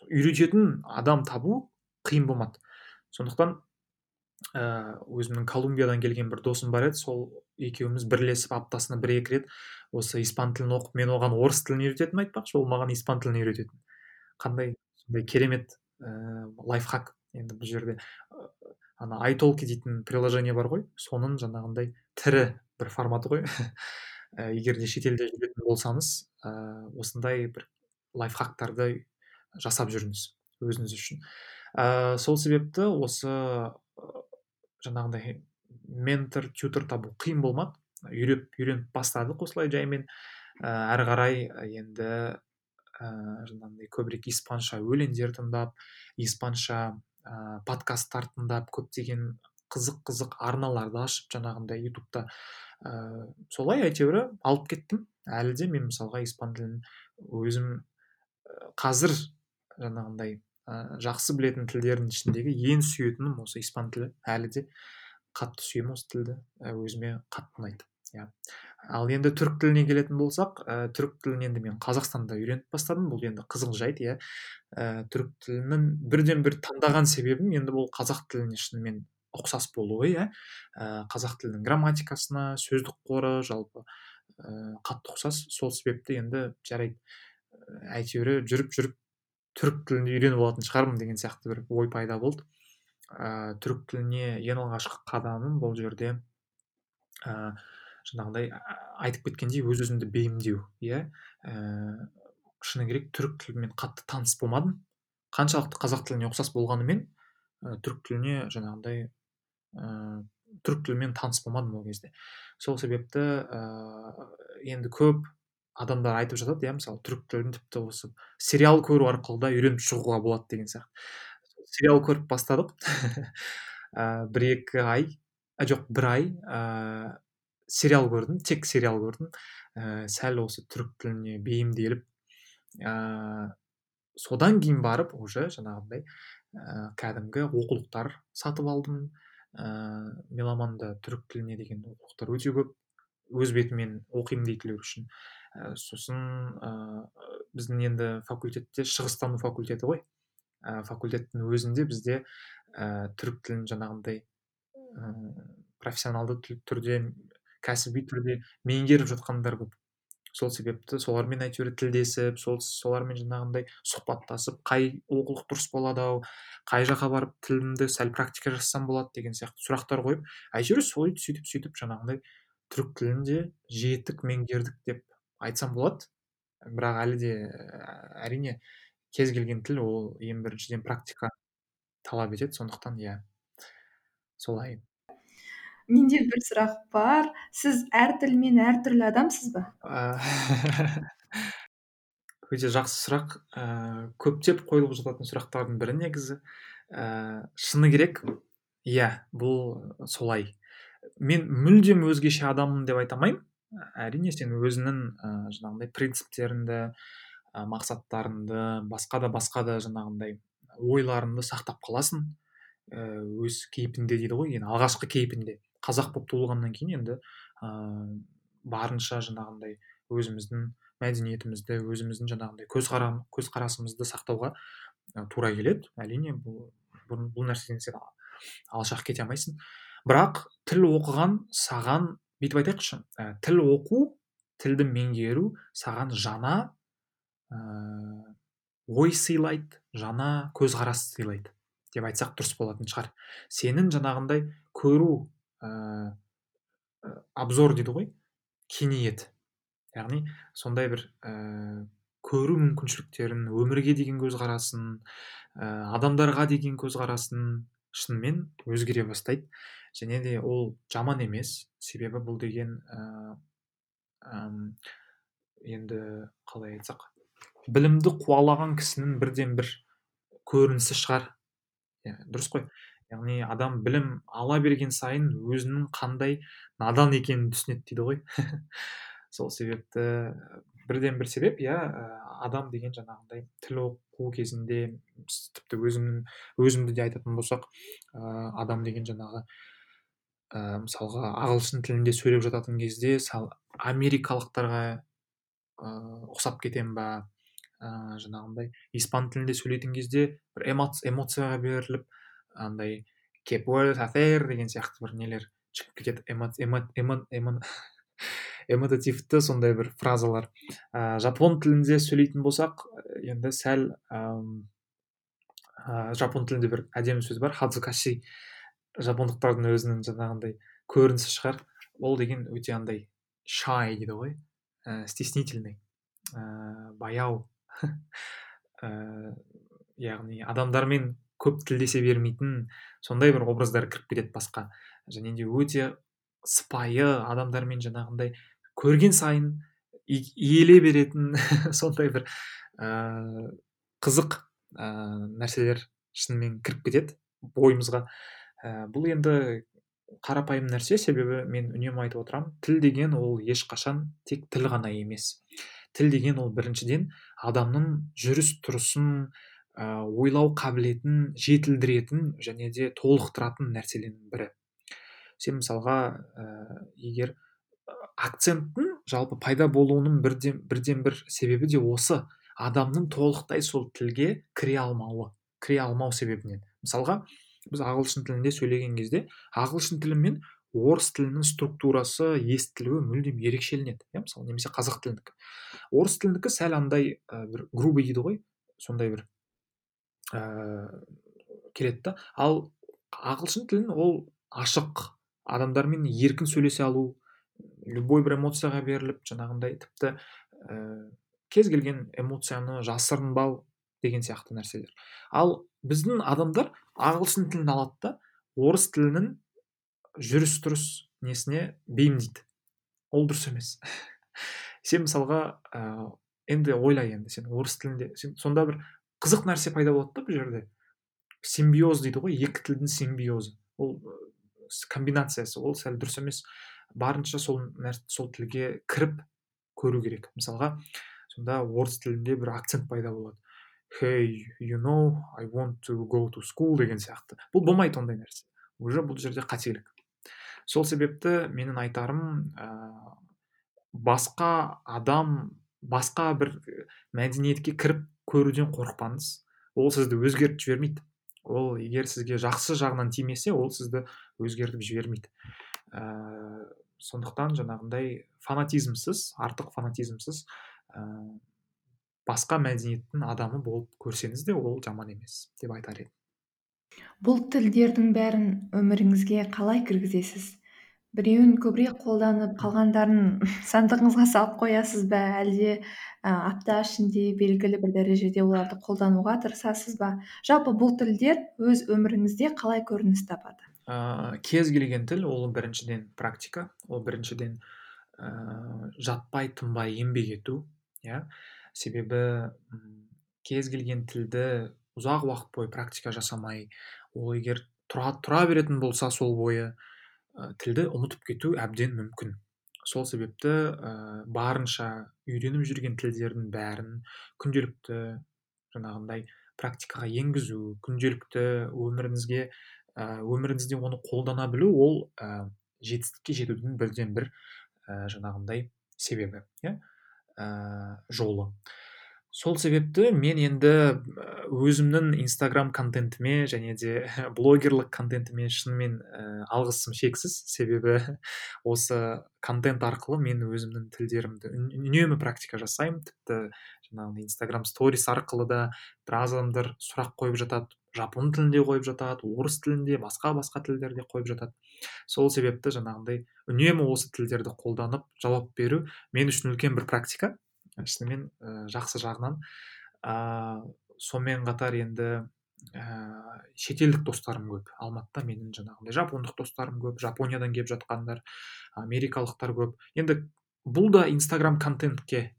үйрететін адам табу қиын болмады. Сондықтан ә, өзімнің колумбиядан келген бір досым бар еді сол екеуміз бірлесіп аптасына бір екі рет осы испан тілін оқып мен оған орыс тілін үйрететінмін айтпақшы ол маған испан тілін үйрететін. Қандай? Сондай керемет ә, лайфхак енді бұл жерде. Ана айтолки дейтін приложение бар ғой. Соның жаңағындай тірі бір форматы ғой. Ә, егер де шетелде жүретін болсаңыз ә, осындай бір лайфхактарды жасап жүріңіз өзіңіз үшін. Ә, сол себепті осы жаңағындай ментор тьютер табу қиын болмады. Үйреп үйреніп бастадық осылай жаймен. Ә, әрі қарай енді ә, жаңағыдай көбірек испанша өлеңдер тыңдап испанша ә, подкасттар тыңдап көптеген қызық қызық арналарды ашып жаңағындай ютубта ә, солай әйтеуір алып кеттім. Әлі де мен мысалға испан тілін өзім қазір жаңағындай ә, жақсы білетін тілдердің ішіндегі ең сүйетінім осы испан тілі. Әлі де қатты сүйемін осы тілді. Өзіме қатты ұнайды. Иә. Ал енді түрік тіліне келетін болсақ ә, түрік тілін енді мен қазақстанда үйреніп бастадым. Бұл енді қызық жайт иә. Ә, түрік тілінің бірден бір таңдаған себебім енді бұл қазақ тіліне шынымен ұқсас болуы иә. Ә, қазақ тілінің грамматикасына сөздік қоры жалпы ә, қатты ұқсас. Сол себепті енді жарайды әйтеуір жүріп жүріп түрік тілін үйреніп алатын шығармын деген сияқты бір ой пайда болды. Ә, түрік тіліне ең алғашқы қадамым бұл жерде жаңағыдай айтып кеткендей өз өзімді бейімдеу иә. Ә, шыны керек түрік тілімен қатты таныс болмадым. Қаншалықты қазақ тіліне ұқсас болғанымен ә, түрік тіліне жаңағыдай ә, түрік тілімен таныс болмадым ол кезде. Сол себепті ә, енді көп адамдар айтып жатады иә мысалы түрік тілін тіпті осы сериал көру арқылы да үйреніп шығуға болады деген сияқты. Сериал көріп бастадық. Ә, бір екі ай ә, жоқ бір ай ә, сериал көрдім тек сериал көрдім. Ә, сәл осы түрік тіліне бейімделіп ә, содан кейін барып уже жаңағындай ә, кәдімгі оқулықтар сатып алдым. Ә, меломанда түрік тіліне деген оқулықтар өте көп өз бетімен оқимын дейтіндер үшін. Ә, сосын ә, біздің енді факультетте шығыстану факультеті ғой. Ә, факультеттің өзінде бізде ә, түрік тілін жаңағындай ә, профессионалды түрде кәсіби түрде меңгеріп жатқандар көп. Сол себепті солармен әйтеуір тілдесіп сол солармен жаңағындай сұхбаттасып қай оқулық дұрыс болады ау қай жаққа барып тілімді сәл практика жасасам болады деген сияқты сұрақтар қойып әйтеуір солай сөйтіп сөйтіп жаңағындай түрік тілін де жетік меңгердік деп айтсам болады. Бірақ әлі де әрине кез келген тіл ол ең біріншіден практика талап етеді сондықтан иә солай. Менде бір сұрақ бар. Сіз әр тілмен әртүрлі адамсыз ба? Өте жақсы сұрақ. Ә, көптеп қойылып жататын сұрақтардың бірі негізі. Ә, шыны керек? Иә бұл солай. Мен мүлдем өзгеше адаммын деп айта алмаймын. Әрине сен өзіңнің ә, жаңағындай принциптеріңді ә, мақсаттарыңды басқа да басқа да жаңағындай ойларыңды сақтап қаласың. Ә, өз кейпінде дейді ғой енді алғашқы кейпінде қазақ болып туылғаннан кейін енді ә, барынша жаңағындай өзіміздің мәдениетімізді өзіміздің жаңағындай көзқарасымызды сақтауға тура келеді. Әрине бұл бұл, бұл нәрседен сен алшақ кете алмайсың. Бірақ тіл оқыған саған бүйтіп айтайықшы ә, тіл оқу тілді меңгеру саған жаңа ә, ой сыйлайды жаңа көзқарас сыйлайды. Деп айтсақ дұрыс болатын шығар. Сенің жаңағындай көру ә, обзор дейді ғой кеңейеді яғни сондай бір ә, көру мүмкіншіліктерін өмірге деген көзқарасын ә, адамдарға деген көзқарасын шынымен өзгере бастайды. Және де ол жаман емес. Себебі бұл деген ә, енді қалай айтсақ білімді қуалаған кісінің бірден бір көрінісі шығар. Иә дұрыс қой. Яғни адам білім ала берген сайын өзінің қандай надан екенін түсінеді дейді ғой. Сол себепті бірден бір себеп иә адам деген жаңағындай тіл оқу кезінде тіпті өзімнің өзімді де айтатын болсақ адам деген жаңағы ә, мысалға ағылшын тілінде сөйлеп жататын кезде сал америкалықтарға ә, ұқсап кетемін ба ә, жаңағындай испан тілінде сөйлейтін кезде бір эмоцияға беріліп андай деген сияқты бір нелер шығып кетеді. Эмотативті сондай бір фразалар. Ә, жапон тілінде сөйлейтін болсақ енді сәл ә, жапон тілінде бір әдемі сөз бар. Хадзукаши жапондықтардың өзінің жаңағындай көрінісі шығар. Ол деген өте андай шай дейді ғой. Ә, стеснительный. Ә, баяу. Ә, яғни адамдармен көп тілдесе бермейтін сондай бір образдар кіріп кетеді басқа. Және де өте сыпайы адамдармен жаңағындай көрген сайын иеле беретін сондай бір ә, қызық ә, нәрселер шынымен кіріп кетеді бойымызға. Ә, бұл енді қарапайым нәрсе себебі мен үнемі айтып отырамын тіл деген ол ешқашан тек тіл ғана емес. Тіл деген ол біріншіден адамның жүріс тұрысын ойлау қабілетін жетілдіретін және де толықтыратын нәрселердің бірі. Сен мысалға ә, егер акценттің жалпы пайда болуының бірден, бірден бір себебі де осы. Адамның толықтай сол тілге кіре алмауы кіре алмау себебінен. Мысалға біз ағылшын тілінде сөйлеген кезде ағылшын тілі мен орыс тілінің структурасы естілуі мүлдем ерекшеленеді иә мысалы немесе қазақ тілінікі орыс тілінікі сәл андай ә, бір грубый дейді ғой сондай бір ә, келеді да. Ал ағылшын тілін ол ашық адамдармен еркін сөйлесе алу любой бір эмоцияға беріліп жаңағындай тіпті ә, кез келген эмоцияны жасырынбау деген сияқты нәрселер. Ал біздің адамдар ағылшын тілін алады да орыс тілінің жүріс тұрыс несіне бейімдейді. Ол дұрыс емес. Сен мысалға ә, енді ойла енді сен орыс тілінде сен сонда бір қызық нәрсе пайда болады да бұл жерде. Симбиоз дейді ғой екі тілдің симбиозы. Ол комбинациясы ол сәл дұрыс емес. Барынша сол сол тілге кіріп көру керек. Мысалға сонда орыс тілінде бір акцент пайда болады. Hey you know i want to go to school деген сияқты. Бұл болмайды ондай нәрсе. Уже бұл жерде қателік. Сол себепті менің айтарым ә, басқа адам басқа бір мәдениетке кіріп көруден қорықпаңыз. Ол сізді өзгертіп жібермейді. Ол егер сізге жақсы жағынан тимесе ол сізді өзгертіп жібермейді. Ә, сондықтан жаңағындай фанатизмсіз артық фанатизмсіз ә, басқа мәдениеттің адамы болып көрсеңіз де ол жаман емес деп айтар едім. Бұл тілдердің бәрін өміріңізге қалай кіргізесіз? Біреуін көбірек қолданып қалғандарын сандығыңызға салып қоясыз ба? әлде ә, апта ішінде белгілі бір дәрежеде оларды қолдануға тырысасыз ба? жалпы бұл тілдер өз өміріңізде қалай көрініс табады? Ә, кез келген тіл ол біріншіден практика ол біріншіден ә, жатпай тынбай еңбек ету иә. Себебі кез келген тілді ұзақ уақыт бойы практика жасамай ол егер тұра, тұра беретін болса сол бойы тілді ұмытып кету әбден мүмкін. Сол себепті ә, барынша үйреніп жүрген тілдердің бәрін күнделікті жаңағындай практикаға енгізу күнделікті өміріңізге ә, өміріңізде оны қолдана білу ол ә, жетістікке жетудің бірден бір ә, жаңағындай себебі иә? Ә, жолы. Сол себепті мен енді өзімнің инстаграм контентіме және де блогерлік контентіме шынымен ә, алғысым шексіз. Себебі осы контент арқылы мен өзімнің тілдерімді үнемі практика жасаймын. Тіпті жаңағыдай инстаграм сторис арқылы да біраз адамдар сұрақ қойып жатады жапон тілінде қойып жатады орыс тілінде басқа басқа тілдерде қойып жатады. Сол себепті жаңағындай үнемі осы тілдерді қолданып жауап беру мен үшін үлкен бір практика. Шынымен ә, жақсы жағынан. Ыыы сонымен қатар енді ә, шетелдік достарым көп. Алматыда менің жаңағындай жапондық достарым көп жапониядан келіп жатқандар америкалықтар көп. Енді бұл да инстаграм контентке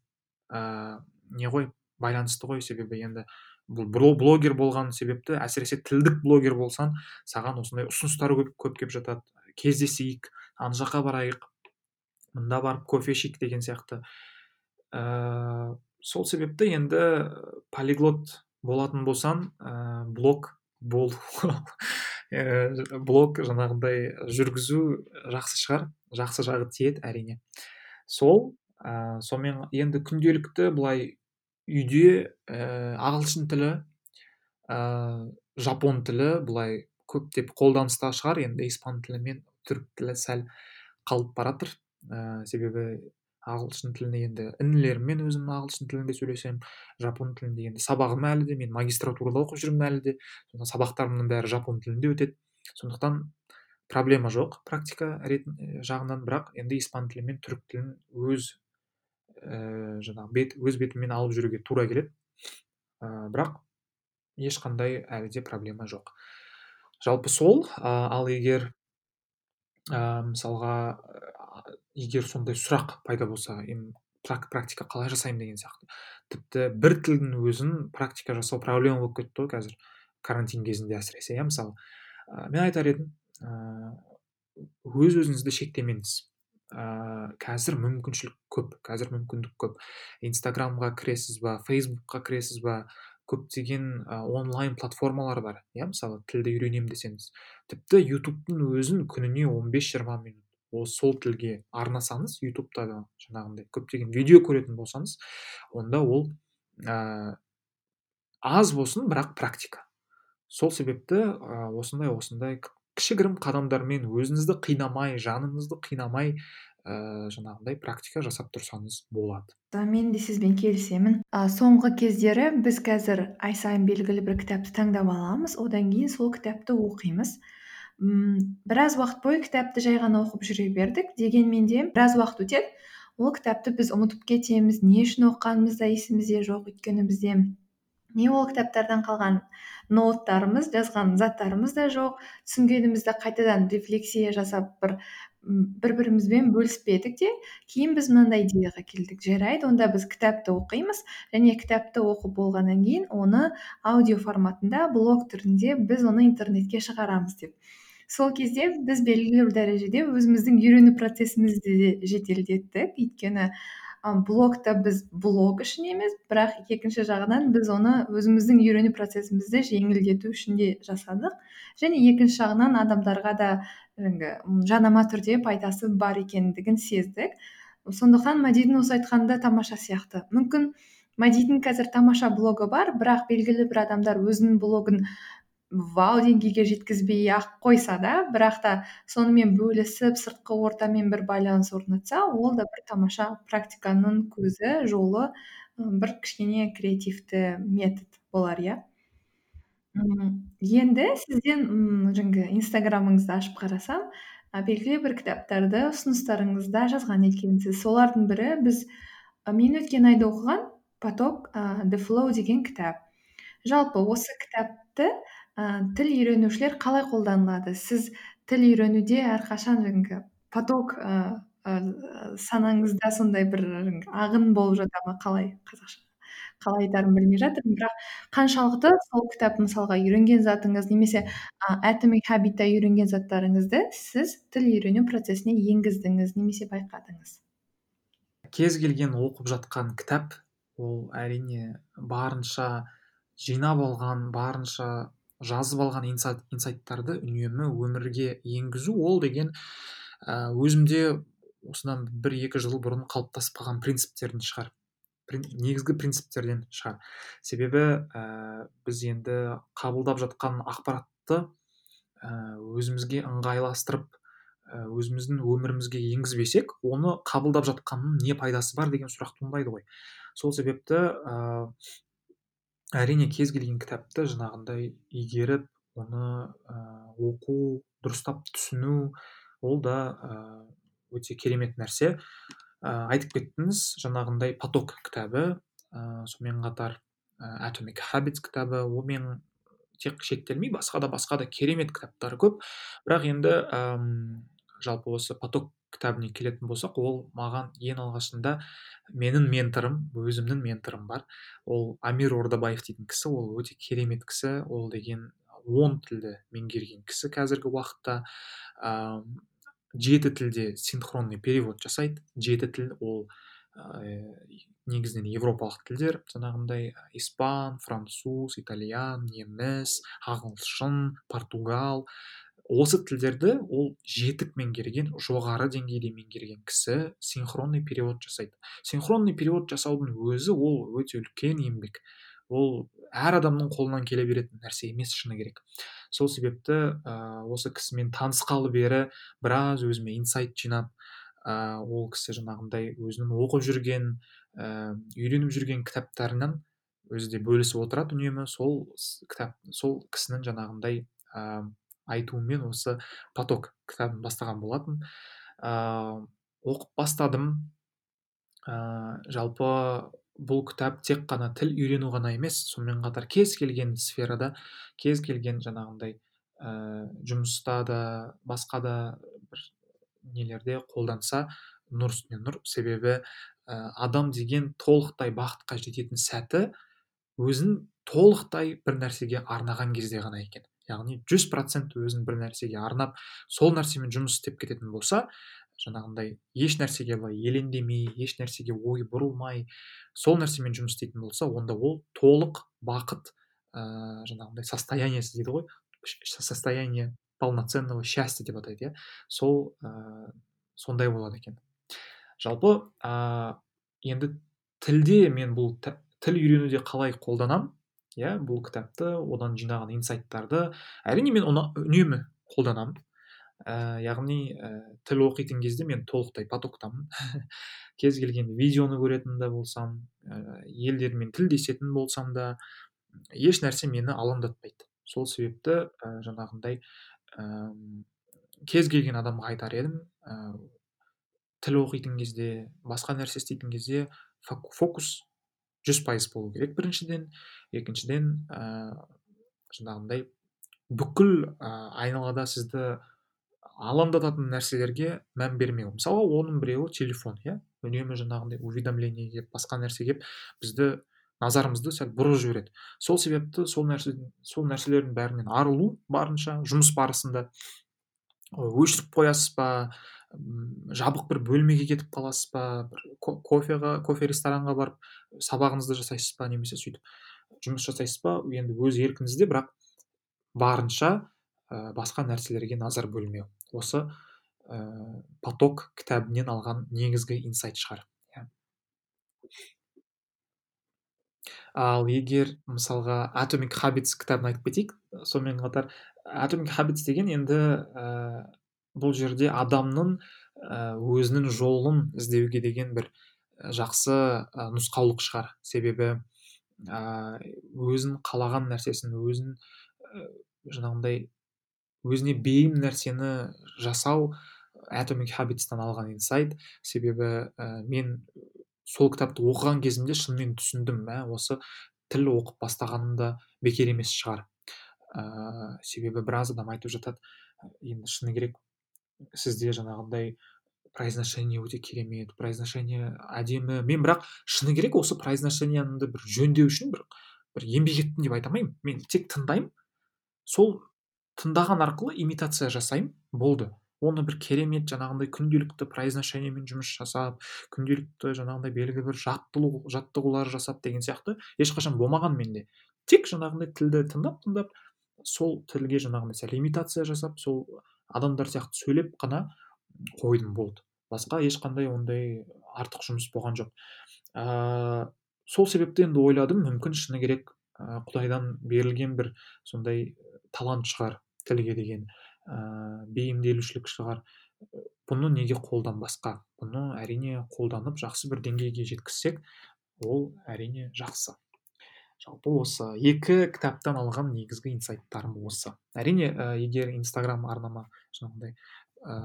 ә, не ғой байланысты ғой себебі. Енді бұл блогер болған себепті әсіресе тілдік блогер болсаң саған осындай ұсыныстар көп, көп келіп жатады. Кездесейік ана жаққа барайық мында барып кофе ішейік деген сияқты. Ә, сол себепті енді полиглот болатын болсаң ә, блог бол. Блог жаңағындай жүргізу жақсы шығар жақсы жағы тиеді әрине. Сол ә, сонымен енді күнделікті былай үйде ә, ағылшын тілі ә, жапон тілі былай көптеп қолданыста шығар. Енді испан тілі мен түрік тілі сәл қалып бара жатыр ә, себебі ағылшын тіліне енді інілеріммен өзім ағылшын тілінде сөйлесемін жапон тілінде енді сабағым әлі де мен магистратурада оқып жүрмін әлі де сабақтарымның бәрі жапон тілінде өтеді. Сондықтан проблема жоқ практика жағынан бірақ енді испан тілі мен түрік тілін өз ә, жаңағы бет өз бетіммен алып жүруге тура келеді. Ә, бірақ ешқандай әлі де проблема жоқ. Жалпы сол ә, ал егер ә, мысалға егер сондай сұрақ пайда болса практика қалай жасаймын деген сияқты. Тіпті бір тілдің өзін практика жасау проблема болып кетті ғой қазір. Карантин кезінде әсіресе иә мысалы. Ә, мен айтар едім ә, өз өзіңізді шектемеңіз. Ә, қазір мүмкіншілік көп қазір мүмкіндік көп. Инстаграмға кіресіз ба фейсбукқа кіресіз ба көптеген ә, онлайн платформалар бар иә мысалы тілді үйренемін десеңіз. Тіпті ютубтың өзін күніне 15-20 минут осы сол тілге арнасаңыз ютубта да жаңағындай көптеген видео көретін болсаңыз онда ол ә, аз болсын бірақ практика. Сол себепті ә, осындай осындай кішігірім қадамдармен өзіңізді қинамай жаныңызды қинамай ә, жаңағындай практика жасап тұрсаңыз болады. Мен де сізбен келісемін. Ә, соңғы кездері біз қазір ай сайын белгілі бір кітапты таңдап аламыз. Одан кейін сол кітапты оқимыз. Мм біраз уақыт бойы кітапты жай ғана оқып жүре бердік дегенмен де біраз уақыт өтеді. Ол кітапты біз ұмытып кетеміз не үшін оқығанымыз да есімізде жоқ өйткені бізде не ол кітаптардан қалған ноттарымыз жазған заттарымыз да жоқ. Түсінгенімізді қайтадан рефлексия жасап бір бір бірімізбен бөліспедік те кейін біз мынандай идеяға келдік. жарайды онда біз кітапты оқимыз және кітапты оқып болғаннан кейін оны аудио форматында блог түрінде біз оны интернетке шығарамыз деп. Сол кезде біз белгілі бір дәрежеде өзіміздің үйрену процесімізді де жеделдеттік өйткені блогта біз блог үшін емес бірақ екінші жағынан біз оны өзіміздің үйрену процесімізді жеңілдету үшін де жасадық. Және екінші жағынан адамдарға да жаңағы жанама түрде пайдасы бар екендігін сездік. Сондықтан мәдидің осы айтқаны да тамаша сияқты. Мүмкін мәдидің қазір тамаша блогы бар бірақ белгілі бір адамдар өзінің блогын вау деңгейге жеткізбей ақ қойса да бірақ та сонымен бөлісіп сыртқы ортамен бір байланыс орнатса ол да бір тамаша практиканың көзі жолы бір кішкене креативті метод болар иә. Енді сізден жаңағы инстаграмыңызды ашып қарасам белгілі бір кітаптарды ұсыныстарыңызда жазған екенсіз. Солардың бірі біз мен өткен айда оқыған поток the flow деген кітап. Жалпы осы кітапты ә, тіл үйренушілер қалай қолданылады? Сіз тіл үйренуде әрқашан жаңағы поток ыыы санаңызда сондай бір ағын болып жата ма? Қалай? Қазақша. Қалай айтарымды білмей жатырмын бірақ қаншалықты сол кітап мысалға үйренген затыңыз немесе atomic habitта үйренген заттарыңызды сіз тіл үйрену процесіне енгіздіңіз немесе байқадыңыз? Кез келген оқып жатқан кітап ол әрине барынша жинап алған барынша жазып алған инсайт, инсайттарды үнемі өмірге енгізу ол деген өзімде осыдан бір екі жыл бұрын қалыптасып қалған принциптердің шығар. Негізгі принциптерден шығар. Себебі ә, біз енді қабылдап жатқан ақпаратты өзімізге ыңғайластырып өзіміздің өмірімізге енгізбесек оны қабылдап жатқанның не пайдасы бар деген сұрақ туындайды ғой. Сол себепті әрине кез келген кітапты жаңағындай игеріп оны ә, оқу дұрыстап түсіну ол да ә, өте керемет нәрсе. Ә, айтып кеттіңіз жаңағындай поток кітабы ә, сонымен қатар ә, atomic habits кітабы. Онымен тек шектелмей басқа да басқа да керемет кітаптар көп. Бірақ енді әм, жалпы осы поток кітабына келетін болсақ ол маған ең алғашында менің менторым өзімнің менторым бар. Ол амир ордабаев дейтін кісі ол өте керемет кісі. Ол деген он тілді меңгерген кісі қазіргі уақытта. Ә, жеті тілде синхронный перевод жасайды. Жеті тіл ол ә, негізінен европалық тілдер. Жаңағындай испан француз итальян неміс ағылшын португал осы тілдерді ол жетік меңгерген жоғары деңгейде меңгерген кісі синхронный перевод жасайды. Синхронный перевод жасаудың өзі ол өте үлкен еңбек. Ол әр адамның қолынан келе беретін нәрсе емес шыны керек. Сол себепті ә, осы кісімен танысқалы бері біраз өзіме инсайт жинап ә, ол кісі жаңағындай өзінің оқып жүрген ә, үйреніп жүрген кітаптарынан өзі де бөлісіп отырады үнемі. Сол кітап сол кісінің жаңағындай айтуымен осы поток кітабын бастаған болатын. Ә, оқып бастадым. Ә, жалпы бұл кітап тек қана тіл үйрену ғана емес сонымен қатар кез келген сферада кез келген жаңағындай ә, жұмыста да басқа да бір нелерде қолданса нұр үстіне нұр. Себебі ә, адам деген толықтай бақытқа жететін сәті өзін толықтай бір нәрсеге арнаған кезде ғана екен. Яғни жүз процент өзін бір нәрсеге арнап сол нәрсемен жұмыс істеп кететін болса жаңағындай еш нәрсеге былай елеңдемей еш нәрсеге ой бұрылмай сол нәрсемен жұмыс істейтін болса онда ол толық бақыт ә, жаңағындай состояниесі дейді ғой состояние полноценного счастья деп атайды иә. Сол ә, сондай болады екен. Жалпы ә, енді тілде мен бұл тіл үйренуде қалай қолданамын иә бұл кітапты одан жинаған инсайттарды әрине мен оны үнемі қолданамын. Ә, яғни ә, тіл оқитын кезде мен толықтай потоктамын. Кез келген видеоны көретін де болсам ә, елдермен тілдесетін болсам да еш нәрсе мені алаңдатпайды. Сол себепті ә, жаңағындай ә, кез келген адамға айтар едім ә, тіл оқитын кезде басқа нәрсе істейтін кезде фокус жүз пайыз болу керек біріншіден. Екіншіден ә, жаңағындай бүкіл ә, айналада сізді алаңдататын нәрселерге мән бермеу. Мысалы оның біреуі телефон иә? Үнемі жаңағындай уведомление келіп басқа нәрсе келіп бізді назарымызды сәл бұрып жібереді. Сол себепті сол нәрсе сол нәрселердің бәрінен арылу барынша жұмыс барысында. Өшіріп қоясыз ба? Жабық бір бөлмеге кетіп қаласыз ба? Бір кофеға кофе ресторанға барып сабағыңызды жасайсыз ба? Немесе сөйтіп жұмыс жасайсыз ба? Енді өз еркіңізде бірақ барынша ә, басқа нәрселерге назар бөлмеу. Осы ә, поток кітабынан алған негізгі инсайт шығар. Иә. Ал егер мысалға atomic habits кітабын айтып кетейік сонымен қатар atomic habits деген енді ә, бұл жерде адамның ә, өзінің жолын іздеуге деген бір жақсы ә, нұсқаулық шығар. Себебі өзін қалаған нәрсесін өзін жаңағындай өзіне бейім нәрсені жасау atomic habitстан алған инсайт. Себебі ә, мен сол кітапты оқыған кезімде шынымен түсіндім ә, осы тіл оқып бастағаным да бекер емес шығар. Ә, себебі біраз адам айтып жатады енді шыны керек сізде жаңағындай произношение өте керемет произношение әдемі мен бірақ шыны керек осы произношениямды бір жөндеу үшін бір бір еңбек еттім деп айта алмаймын мен тек тыңдаймын сол тыңдаған арқылы имитация жасаймын болды. Оны бір керемет жаңағындай күнделікті произношениемен жұмыс жасап күнделікті жаңағындай белгілі бір жаттығу жаттығулар жасап деген сияқты ешқашан болмаған менде. Тек жаңағындай тілді тыңдап тыңдап сол тілге жаңағындай сәл имитация жасап сол адамдар сияқты сөйлеп қана қойдым болды. Басқа ешқандай ондай артық жұмыс болған жоқ. Ә, сол себепті енді ойладым мүмкін шыны керек ә, құдайдан берілген бір сондай талант шығар тілге деген ә, бейімделушілік шығар. Бұны неге қолданбасқа бұны әрине қолданып жақсы бір деңгейге жеткізсек ол әрине жақсы. Жалпы осы екі кітаптан алған негізгі инсайттарым осы. Әрине ә, егер инстаграм арнама жаңағыдай ә,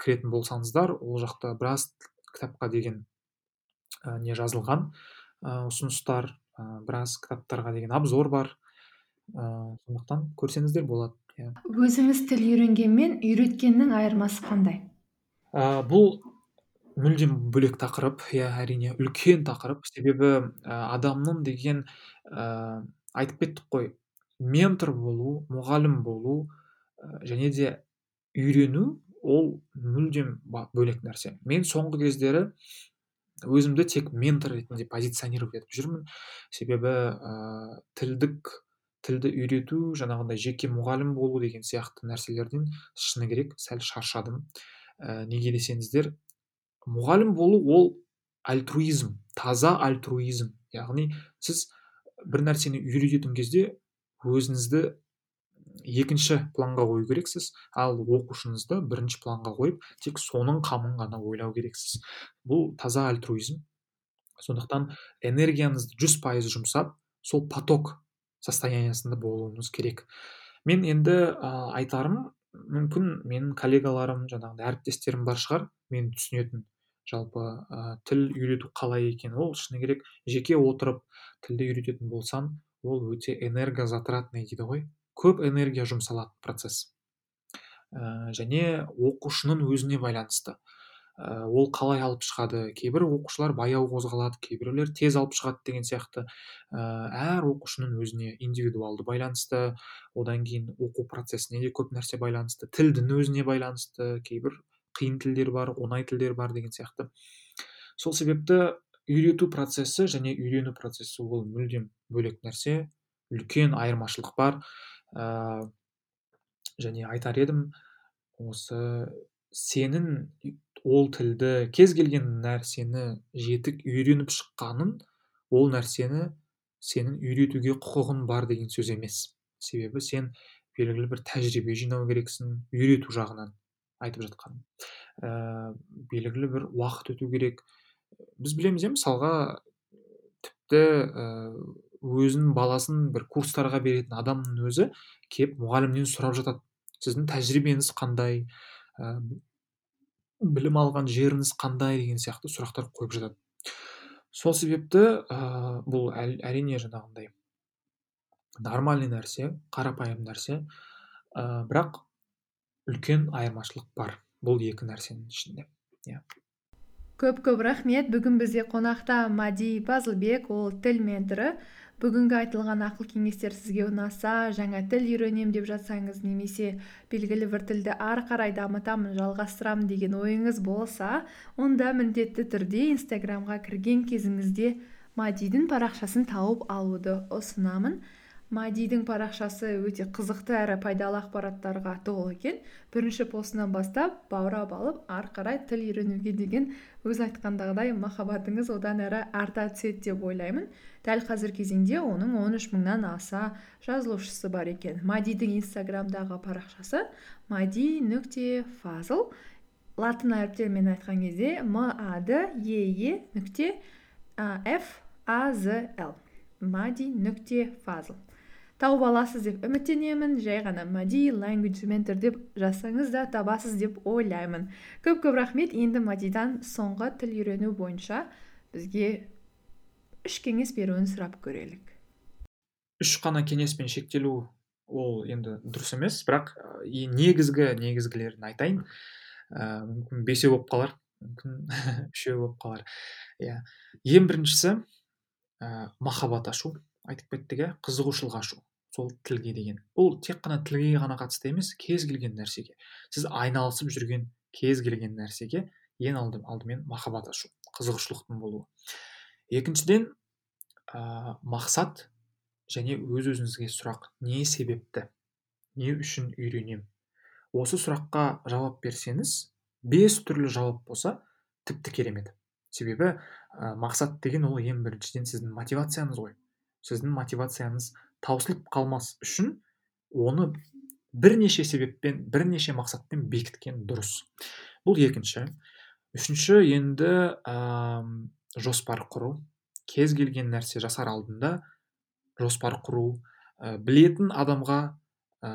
кіретін болсаңыздар ол жақта біраз кітапқа деген ә, не жазылған ә, ұсыныстар ә, біраз кітаптарға деген обзор бар. Ә, сондықтан көрсеңіздер болады иә. Өзіміз тіл үйренгенмен үйреткеннің айырмасы қандай? Ә, бұл мүлдем бөлек тақырып иә әрине үлкен тақырып. Себебі ә, адамның деген ә, айтып кеттік қой ментор болу мұғалім болу ә, және де үйрену ол мүлдем бөлек нәрсе. Мен соңғы кездері өзімді тек ментор ретінде позиционировать етіп жүрмін. Себебі ә, тілдік тілді үйрету жаңағындай жеке мұғалім болу деген сияқты нәрселерден шыны керек сәл шаршадым. Ә, неге десеңіздер мұғалім болу ол альтруизм таза альтруизм. Яғни сіз бір нәрсені үйрететін кезде өзіңізді екінші планға қою керексіз ал оқушыңызды бірінші планға қойып тек соның қамын ғана ойлау керексіз. Бұл таза альтруизм. Сондықтан энергияңызды жүз пайыз жұмсап сол поток состояниясында болуыңыз керек. Мен енді ә, айтарым мүмкін менің коллегаларым жаңағыдай әріптестерім бар шығар. Мені түсінетін жалпы ә, тіл үйрету қалай екен? Ол шыны керек жеке отырып тілді үйрететін болсаң ол өте энергозатратный дейді ғой. Көп энергия жұмсалады процесс. Ә, және оқушының өзіне байланысты. Ә, ол қалай алып шығады? Кейбір оқушылар баяу қозғалады кейбіреулер тез алып шығады деген сияқты. Ә, әр оқушының өзіне индивидуалды байланысты одан кейін оқу процесіне де көп нәрсе байланысты тілдің өзіне байланысты кейбір қиын тілдер бар оңай тілдер бар деген сияқты. Сол себепті үйрету процесі және үйрену процесі ол мүлдем бөлек нәрсе үлкен айырмашылық бар. Ә, және айтар едім осы сенің ол тілді кез келген нәрсені жетік үйреніп шыққаның ол нәрсені сенің үйретуге құқығың бар деген сөз емес. Себебі сен белгілі бір тәжірибе жинау керексің үйрету жағынан. Айтып жатқаным ә, белгілі бір уақыт өту керек. Біз білеміз иә мысалға тіпті ә, өзінің баласын бір курстарға беретін адамның өзі кеп мұғалімнен сұрап жатады. Сіздің тәжірибеңіз қандай? Ә, білім алған жеріңіз қандай? деген сияқты сұрақтар қойып жатады. Сол себепті ә, бұл әрине жаңағындай нормальный нәрсе қарапайым нәрсе. Ә, бірақ үлкен айырмашылық бар бұл екі нәрсенің ішінде. Иә. Көп көп рахмет. Бүгін бізде қонақта мади пазылбек ол тіл менторы. Бүгінгі айтылған ақыл кеңестер сізге ұнаса жаңа тіл үйренемін деп жатсаңыз немесе белгілі бір тілді ары қарай дамытамын жалғастырамын деген ойыңыз болса онда міндетті түрде инстаграмға кірген кезіңізде мадидің парақшасын тауып алуды ұсынамын. Мадидің парақшасы өте қызықты әрі пайдалы ақпараттарға толы екен. Бірінші постынан бастап баурап алып ары қарай тіл үйренуге деген өз айтқандағыдай махаббатыңыз одан әрі арта түседі деп ойлаймын. Дәл қазір кезеңде оның 13 мыңнан аса жазылушысы бар екен. Мадидің инстаграмдағы парақшасы мади нүкте фазл латын әріптерімен айтқан кезде м а д е е нүкте ф а з л. Мади нүкте фазл тауып аласыз деп үміттенемін жай ғана мади language mentor деп жазсаңыз да табасыз деп ойлаймын. Көп көп рахмет енді мадидан соңғы тіл үйрену бойынша бізге үш кеңес беруін сұрап көрелік. Үш қана кеңеспен шектелу ол енді дұрыс емес бірақ е, негізгі негізгілерін айтайын. Ә, мүмкін бесеу болып қалар мүмкін үшеу болып қалар. Иә. Ең біріншісі ә, махаббат ашу. Айтып кеттік иә қызығушылық ашу сол тілге деген. Бұл тек қана тілге ғана қатысты емес кез келген нәрсеге. Сіз айналысып жүрген кез келген нәрсеге ең алды, алдымен махаббат ашу қызығушылықтың болуы. Екіншіден ә, мақсат және өз өзіңізге сұрақ. Не себепті? Не үшін үйренемін осы сұраққа жауап берсеңіз бес түрлі жауап болса тіпті керемет. Себебі ә, мақсат деген ол ең біріншіден сіздің мотивацияңыз ғой. Сіздің мотивацияңыз таусылып қалмас үшін оны бірнеше себеппен бірнеше мақсатпен бекіткен дұрыс. Бұл екінші. Үшінші енді ә, жоспар құру. Кез келген нәрсе жасар алдында жоспар құру ә, білетін адамға ә,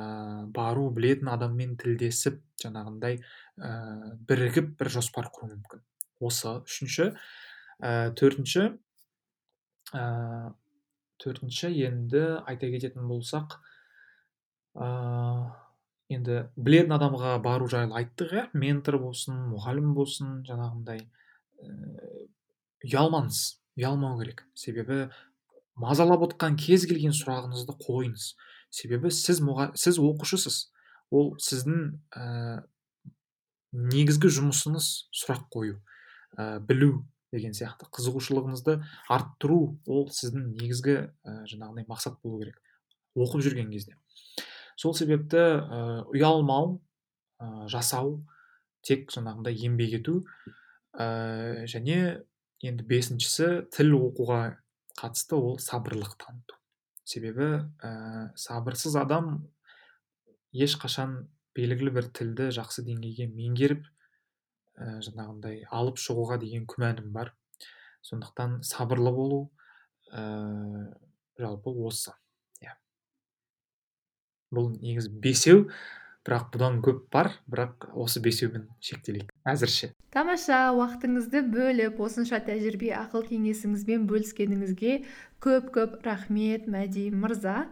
бару білетін адаммен тілдесіп жаңағындай ә, бірігіп бір жоспар құру мүмкін. Осы үшінші. Ә, төртінші төртінші енді айта кететін болсақ ә, енді білетін адамға бару жайлы айттық иә. Ментор болсын мұғалім болсын жаңағындай ә, ұялмаңыз ұялмау керек. Себебі мазалап отқан кез келген сұрағыңызды қойыңыз. Себебі сіз мұға, сіз оқушысыз. Ол сіздің ә, негізгі жұмысыңыз сұрақ қою ә, білу. Деген сияқты қызығушылығыңызды арттыру ол сіздің негізгі ә, жаңағыдай мақсат болу керек оқып жүрген кезде. Сол себепті ә, ұялмау ә, жасау тек жаңағындай еңбек ету ә, және енді бесіншісі тіл оқуға қатысты ол сабырлық таныту. Себебі ә, сабырсыз адам ешқашан белгілі бір тілді жақсы деңгейге меңгеріп жаңағындай алып шығуға деген күмәнім бар. Сондықтан сабырлы болу ә, жалпы осы. Иә. Бұл негізі бесеу бірақ бұдан көп бар бірақ осы бесеумен шектелейік. Әзірше. Тамаша уақытыңызды бөліп осынша тәжірибе ақыл кеңесіңізбен бөліскеніңізге көп көп рахмет мәди мырза.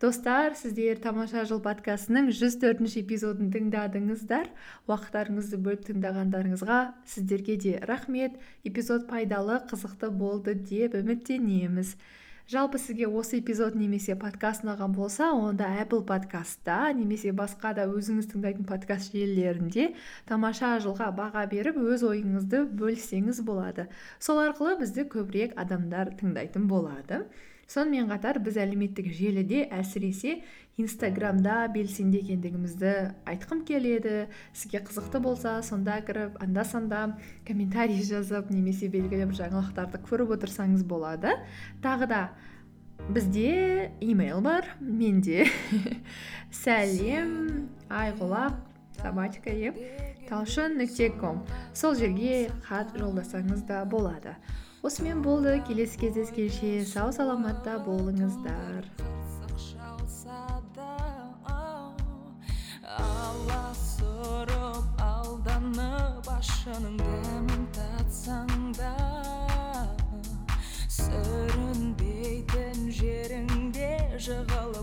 Достар сіздер тамаша жыл подкастының жүз төртінші эпизодын тыңдадыңыздар. Уақыттарыңызды бөліп тыңдағандарыңызға сіздерге де рахмет. Эпизод пайдалы қызықты болды деп үміттенеміз. Жалпы сізге осы эпизод немесе подкаст ұнаған болса онда apple подкастта немесе басқа да өзіңіз тыңдайтын подкаст желілерінде тамаша жылға баға беріп өз ойыңызды бөліссеңіз болады. Сол арқылы бізді көбірек адамдар тыңдайтын болады. Сонымен қатар біз әлеуметтік желіде әсіресе инстаграмда белсенді екендігімізді айтқым келеді. Сізге қызықты болса сонда кіріп анда санда комментарий жазып немесе белгілі бір жаңалықтарды көріп отырсаңыз болады. Тағы да бізде имейл бар. Менде. Сәлем айқұлақ собачка иә талшын нүкте ком. Сол жерге хат жолдасаңыз да болады осымен болды келесі кездескенше сау саламатта болыңыздар. Аласұрып алданып ашының дәмін татсаң да сүрінбейтін жеріңде жығылып